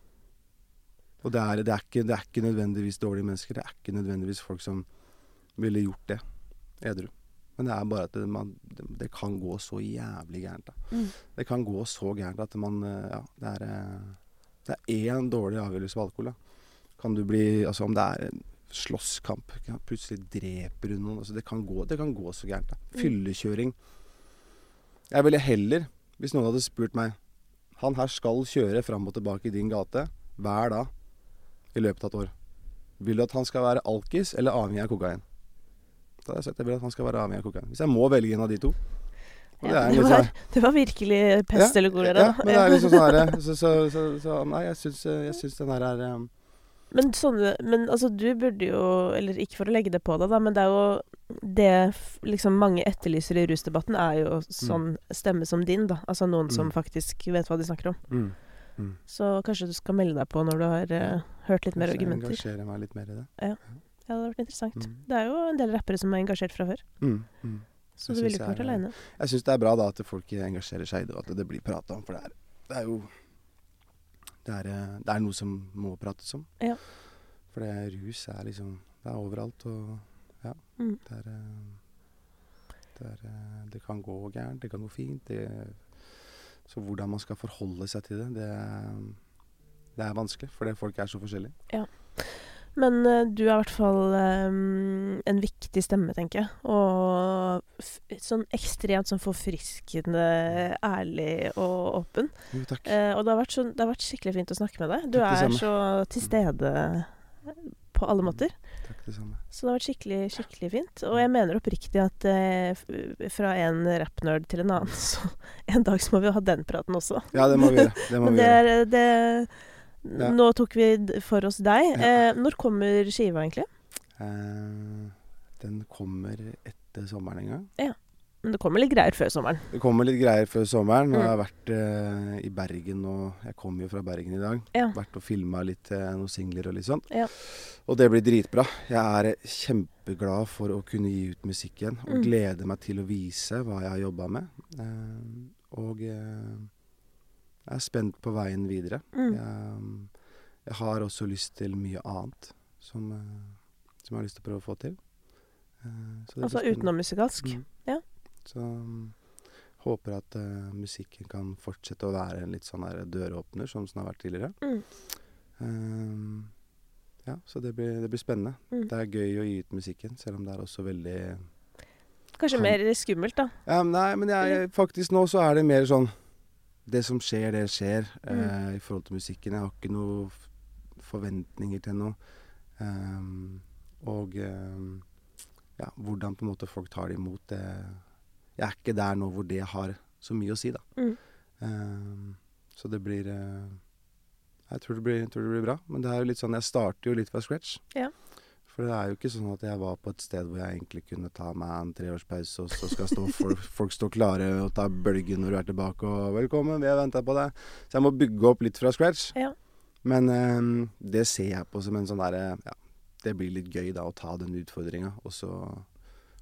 B: Og det er, det, er ikke, det er ikke nødvendigvis dårlige mennesker. Det er ikke nødvendigvis folk som ville gjort det edru. Men det er bare at det, man, det, det kan gå så jævlig gærent. da.
A: Mm.
B: Det kan gå så gærent at man eh, Ja, det er eh, Det er én dårlig avgjørelse på alkohol. da. Kan du bli Altså om det er en slåsskamp, plutselig dreper du noen altså det, kan gå, det kan gå så gærent. da.
A: Mm.
B: Fyllekjøring. Jeg ville heller, hvis noen hadde spurt meg Han her skal kjøre fram og tilbake i din gate hver dag i løpet av et år. Vil du at han skal være alkis eller avhengig av kokain? Da hadde jeg sagt jeg vil at han skal være avhengig av kokain. Hvis jeg må velge en av de to.
A: Ja,
B: er
A: det, var,
B: sånn-
A: det var virkelig pest eller kolera.
B: ja, men det er liksom sånn herre [laughs] så, så, så, så Nei, jeg syns, jeg syns den her er um,
A: Men sånne Men altså, du burde jo Eller ikke for å legge det på deg, da, men det er jo Det liksom mange etterlyser i rusdebatten, er jo sånn stemme som din, da. Altså noen som
B: Mm.
A: faktisk vet hva de snakker om.
B: mm, mm.
A: Så kanskje du skal melde deg på når du har uh, hørt litt mer
B: Kanskje jeg
A: argumenter.
B: engasjere meg litt mer i det.
A: Ja, det hadde vært interessant.
B: Mm.
A: Det er jo en del rappere som er engasjert fra før,
B: Mm, mm.
A: så du ville ikke vært
B: er-
A: aleine.
B: Jeg syns det er bra da at folk engasjerer seg i det, og at det blir prata om. For det er, det er jo det er, eh, det er noe som må prates om.
A: Ja.
B: For det rus er liksom Det er overalt, og ja.
A: Mm.
B: Det er eh, det, er, eh, det kan gå gærent, det kan gå fint. Det, så hvordan man skal forholde seg til det, det er, det er vanskelig. Fordi folk er så forskjellige.
A: Men uh, du er i hvert fall um, en viktig stemme, tenker jeg. Og sånn ekstremt sånn forfriskende ærlig og åpen.
B: Jo, takk.
A: Uh, og det har, vært sånn, det har vært skikkelig fint å snakke med deg. Du er så til stede på alle måter.
B: Takk, det samme.
A: Så det har vært skikkelig, skikkelig fint. Og jeg mener oppriktig at eh, fra en rappnerd til en annen, [laughs] så en dag så må vi ha den praten også.
B: Ja, det må vi gjøre. Det må vi gjøre.
A: Det, det
B: Ja.
A: Nå tok vi for oss deg.
B: Ja.
A: Eh, når kommer skiva, egentlig?
B: Eh, den kommer etter sommeren en gang.
A: Men det kommer litt greier før sommeren.
B: Det kommer litt greier før sommeren.
A: Mm.
B: Jeg har vært eh, i Bergen og Jeg kommer jo fra Bergen i dag.
A: Ja.
B: Vært og filma litt eh, noen singler og litt sånn.
A: Ja.
B: Og det blir dritbra. Jeg er eh, kjempeglad for å kunne gi ut musikk igjen. Og
A: Mm.
B: gleder meg til å vise hva jeg har jobba med. Eh, og eh, jeg er spent på veien videre.
A: Mm.
B: Jeg, jeg har også lyst til mye annet som, eh, som jeg har lyst til å prøve å få til. Eh, så det
A: Altså
B: spennende.
A: utenom musikalsk.
B: Mm.
A: Ja.
B: Så um, håper at uh, musikken kan fortsette å være en litt sånn døråpner, som den har vært tidligere.
A: Mm.
B: Um, ja, så det blir, det blir spennende.
A: Mm.
B: Det er gøy å gi ut musikken, selv om det er også veldig
A: Kanskje
B: Kan-
A: mer skummelt, da.
B: ja, men Nei, men jeg, faktisk nå så er det mer sånn Det som skjer, det skjer eh, i forhold til musikken. Jeg har ikke noen forventninger til noe. Um, og um, ja, hvordan på en måte folk tar det imot, det Jeg er ikke der nå hvor det har så mye å si, da.
A: Mm.
B: Um, så det blir uh, Jeg tror det blir, tror det blir bra. Men det er jo litt sånn Jeg starter jo litt fra scratch.
A: Ja.
B: For det er jo ikke sånn at jeg var på et sted hvor jeg egentlig kunne ta meg en treårspause, og så skal stå [laughs] folk, folk stå klare og ta bølgen når du er tilbake, og 'velkommen, vi har venta på deg'. Så jeg må bygge opp litt fra scratch.
A: Ja.
B: Men eh, det ser jeg på som en sånn derre Ja, det blir litt gøy da å ta den utfordringa, og så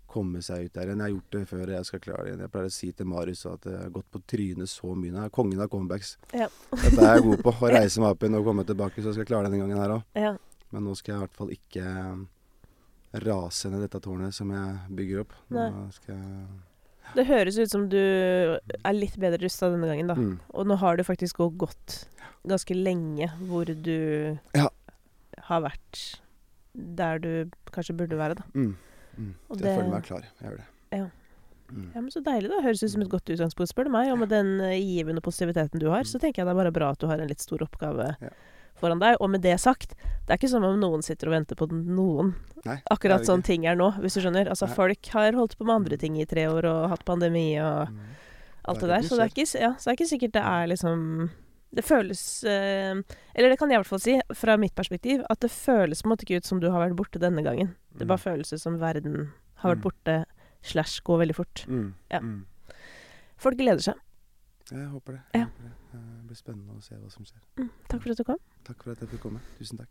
B: komme seg ut der igjen. Jeg har gjort det før, jeg skal klare det igjen. Jeg pleier å si til Marius at jeg har gått på trynet så mye. Jeg er kongen av comebacks.
A: Ja.
B: Dette er jeg god på. Å [laughs] reise meg opp igjen og komme tilbake, så jeg skal klare det denne gangen her òg.
A: Ja.
B: Men nå skal jeg i hvert fall ikke eh, rase ned dette tårnet som jeg bygger opp. Nå
A: Nei.
B: skal jeg
A: Det høres ut som du er litt bedre rusta denne gangen, da.
B: mm.
A: Og nå har du faktisk òg gått ganske lenge hvor du
B: Ja.
A: har vært der du kanskje burde være, da.
B: Mm. Mm. Jeg
A: det-
B: føler meg klar. Jeg gjør det.
A: Ja.
B: Mm.
A: Ja, men Så deilig, da. Høres ut som et godt utgangspunkt, spør du meg. Og med den eh, givende positiviteten du har, så tenker jeg det er bare bra at du har en litt stor oppgave
B: Ja.
A: foran deg. Og med det sagt, det er ikke som om noen sitter og venter på noen.
B: Nei,
A: Akkurat sånn ting er nå, hvis du skjønner. Altså,
B: Nei.
A: folk har holdt på med andre ting i tre år og hatt pandemi og.
B: Mm.
A: alt det
B: det
A: der. Så det ikke, ja, så det er ikke sikkert det er liksom Det føles eh, Eller det kan jeg i hvert fall si, fra mitt perspektiv, at det føles på en måte ikke ut som du har vært borte denne gangen. Det bare føles ut som verden har vært
B: Mm.
A: borte slash går veldig fort.
B: Mm.
A: Ja.
B: Mm.
A: Folk gleder seg.
B: Jeg håper det.
A: Ja.
B: Jeg håper det. Eh, Det blir spennende å se hva som skjer.
A: Mm, takk for at du kom.
B: Takk for at jeg fikk komme. Tusen takk.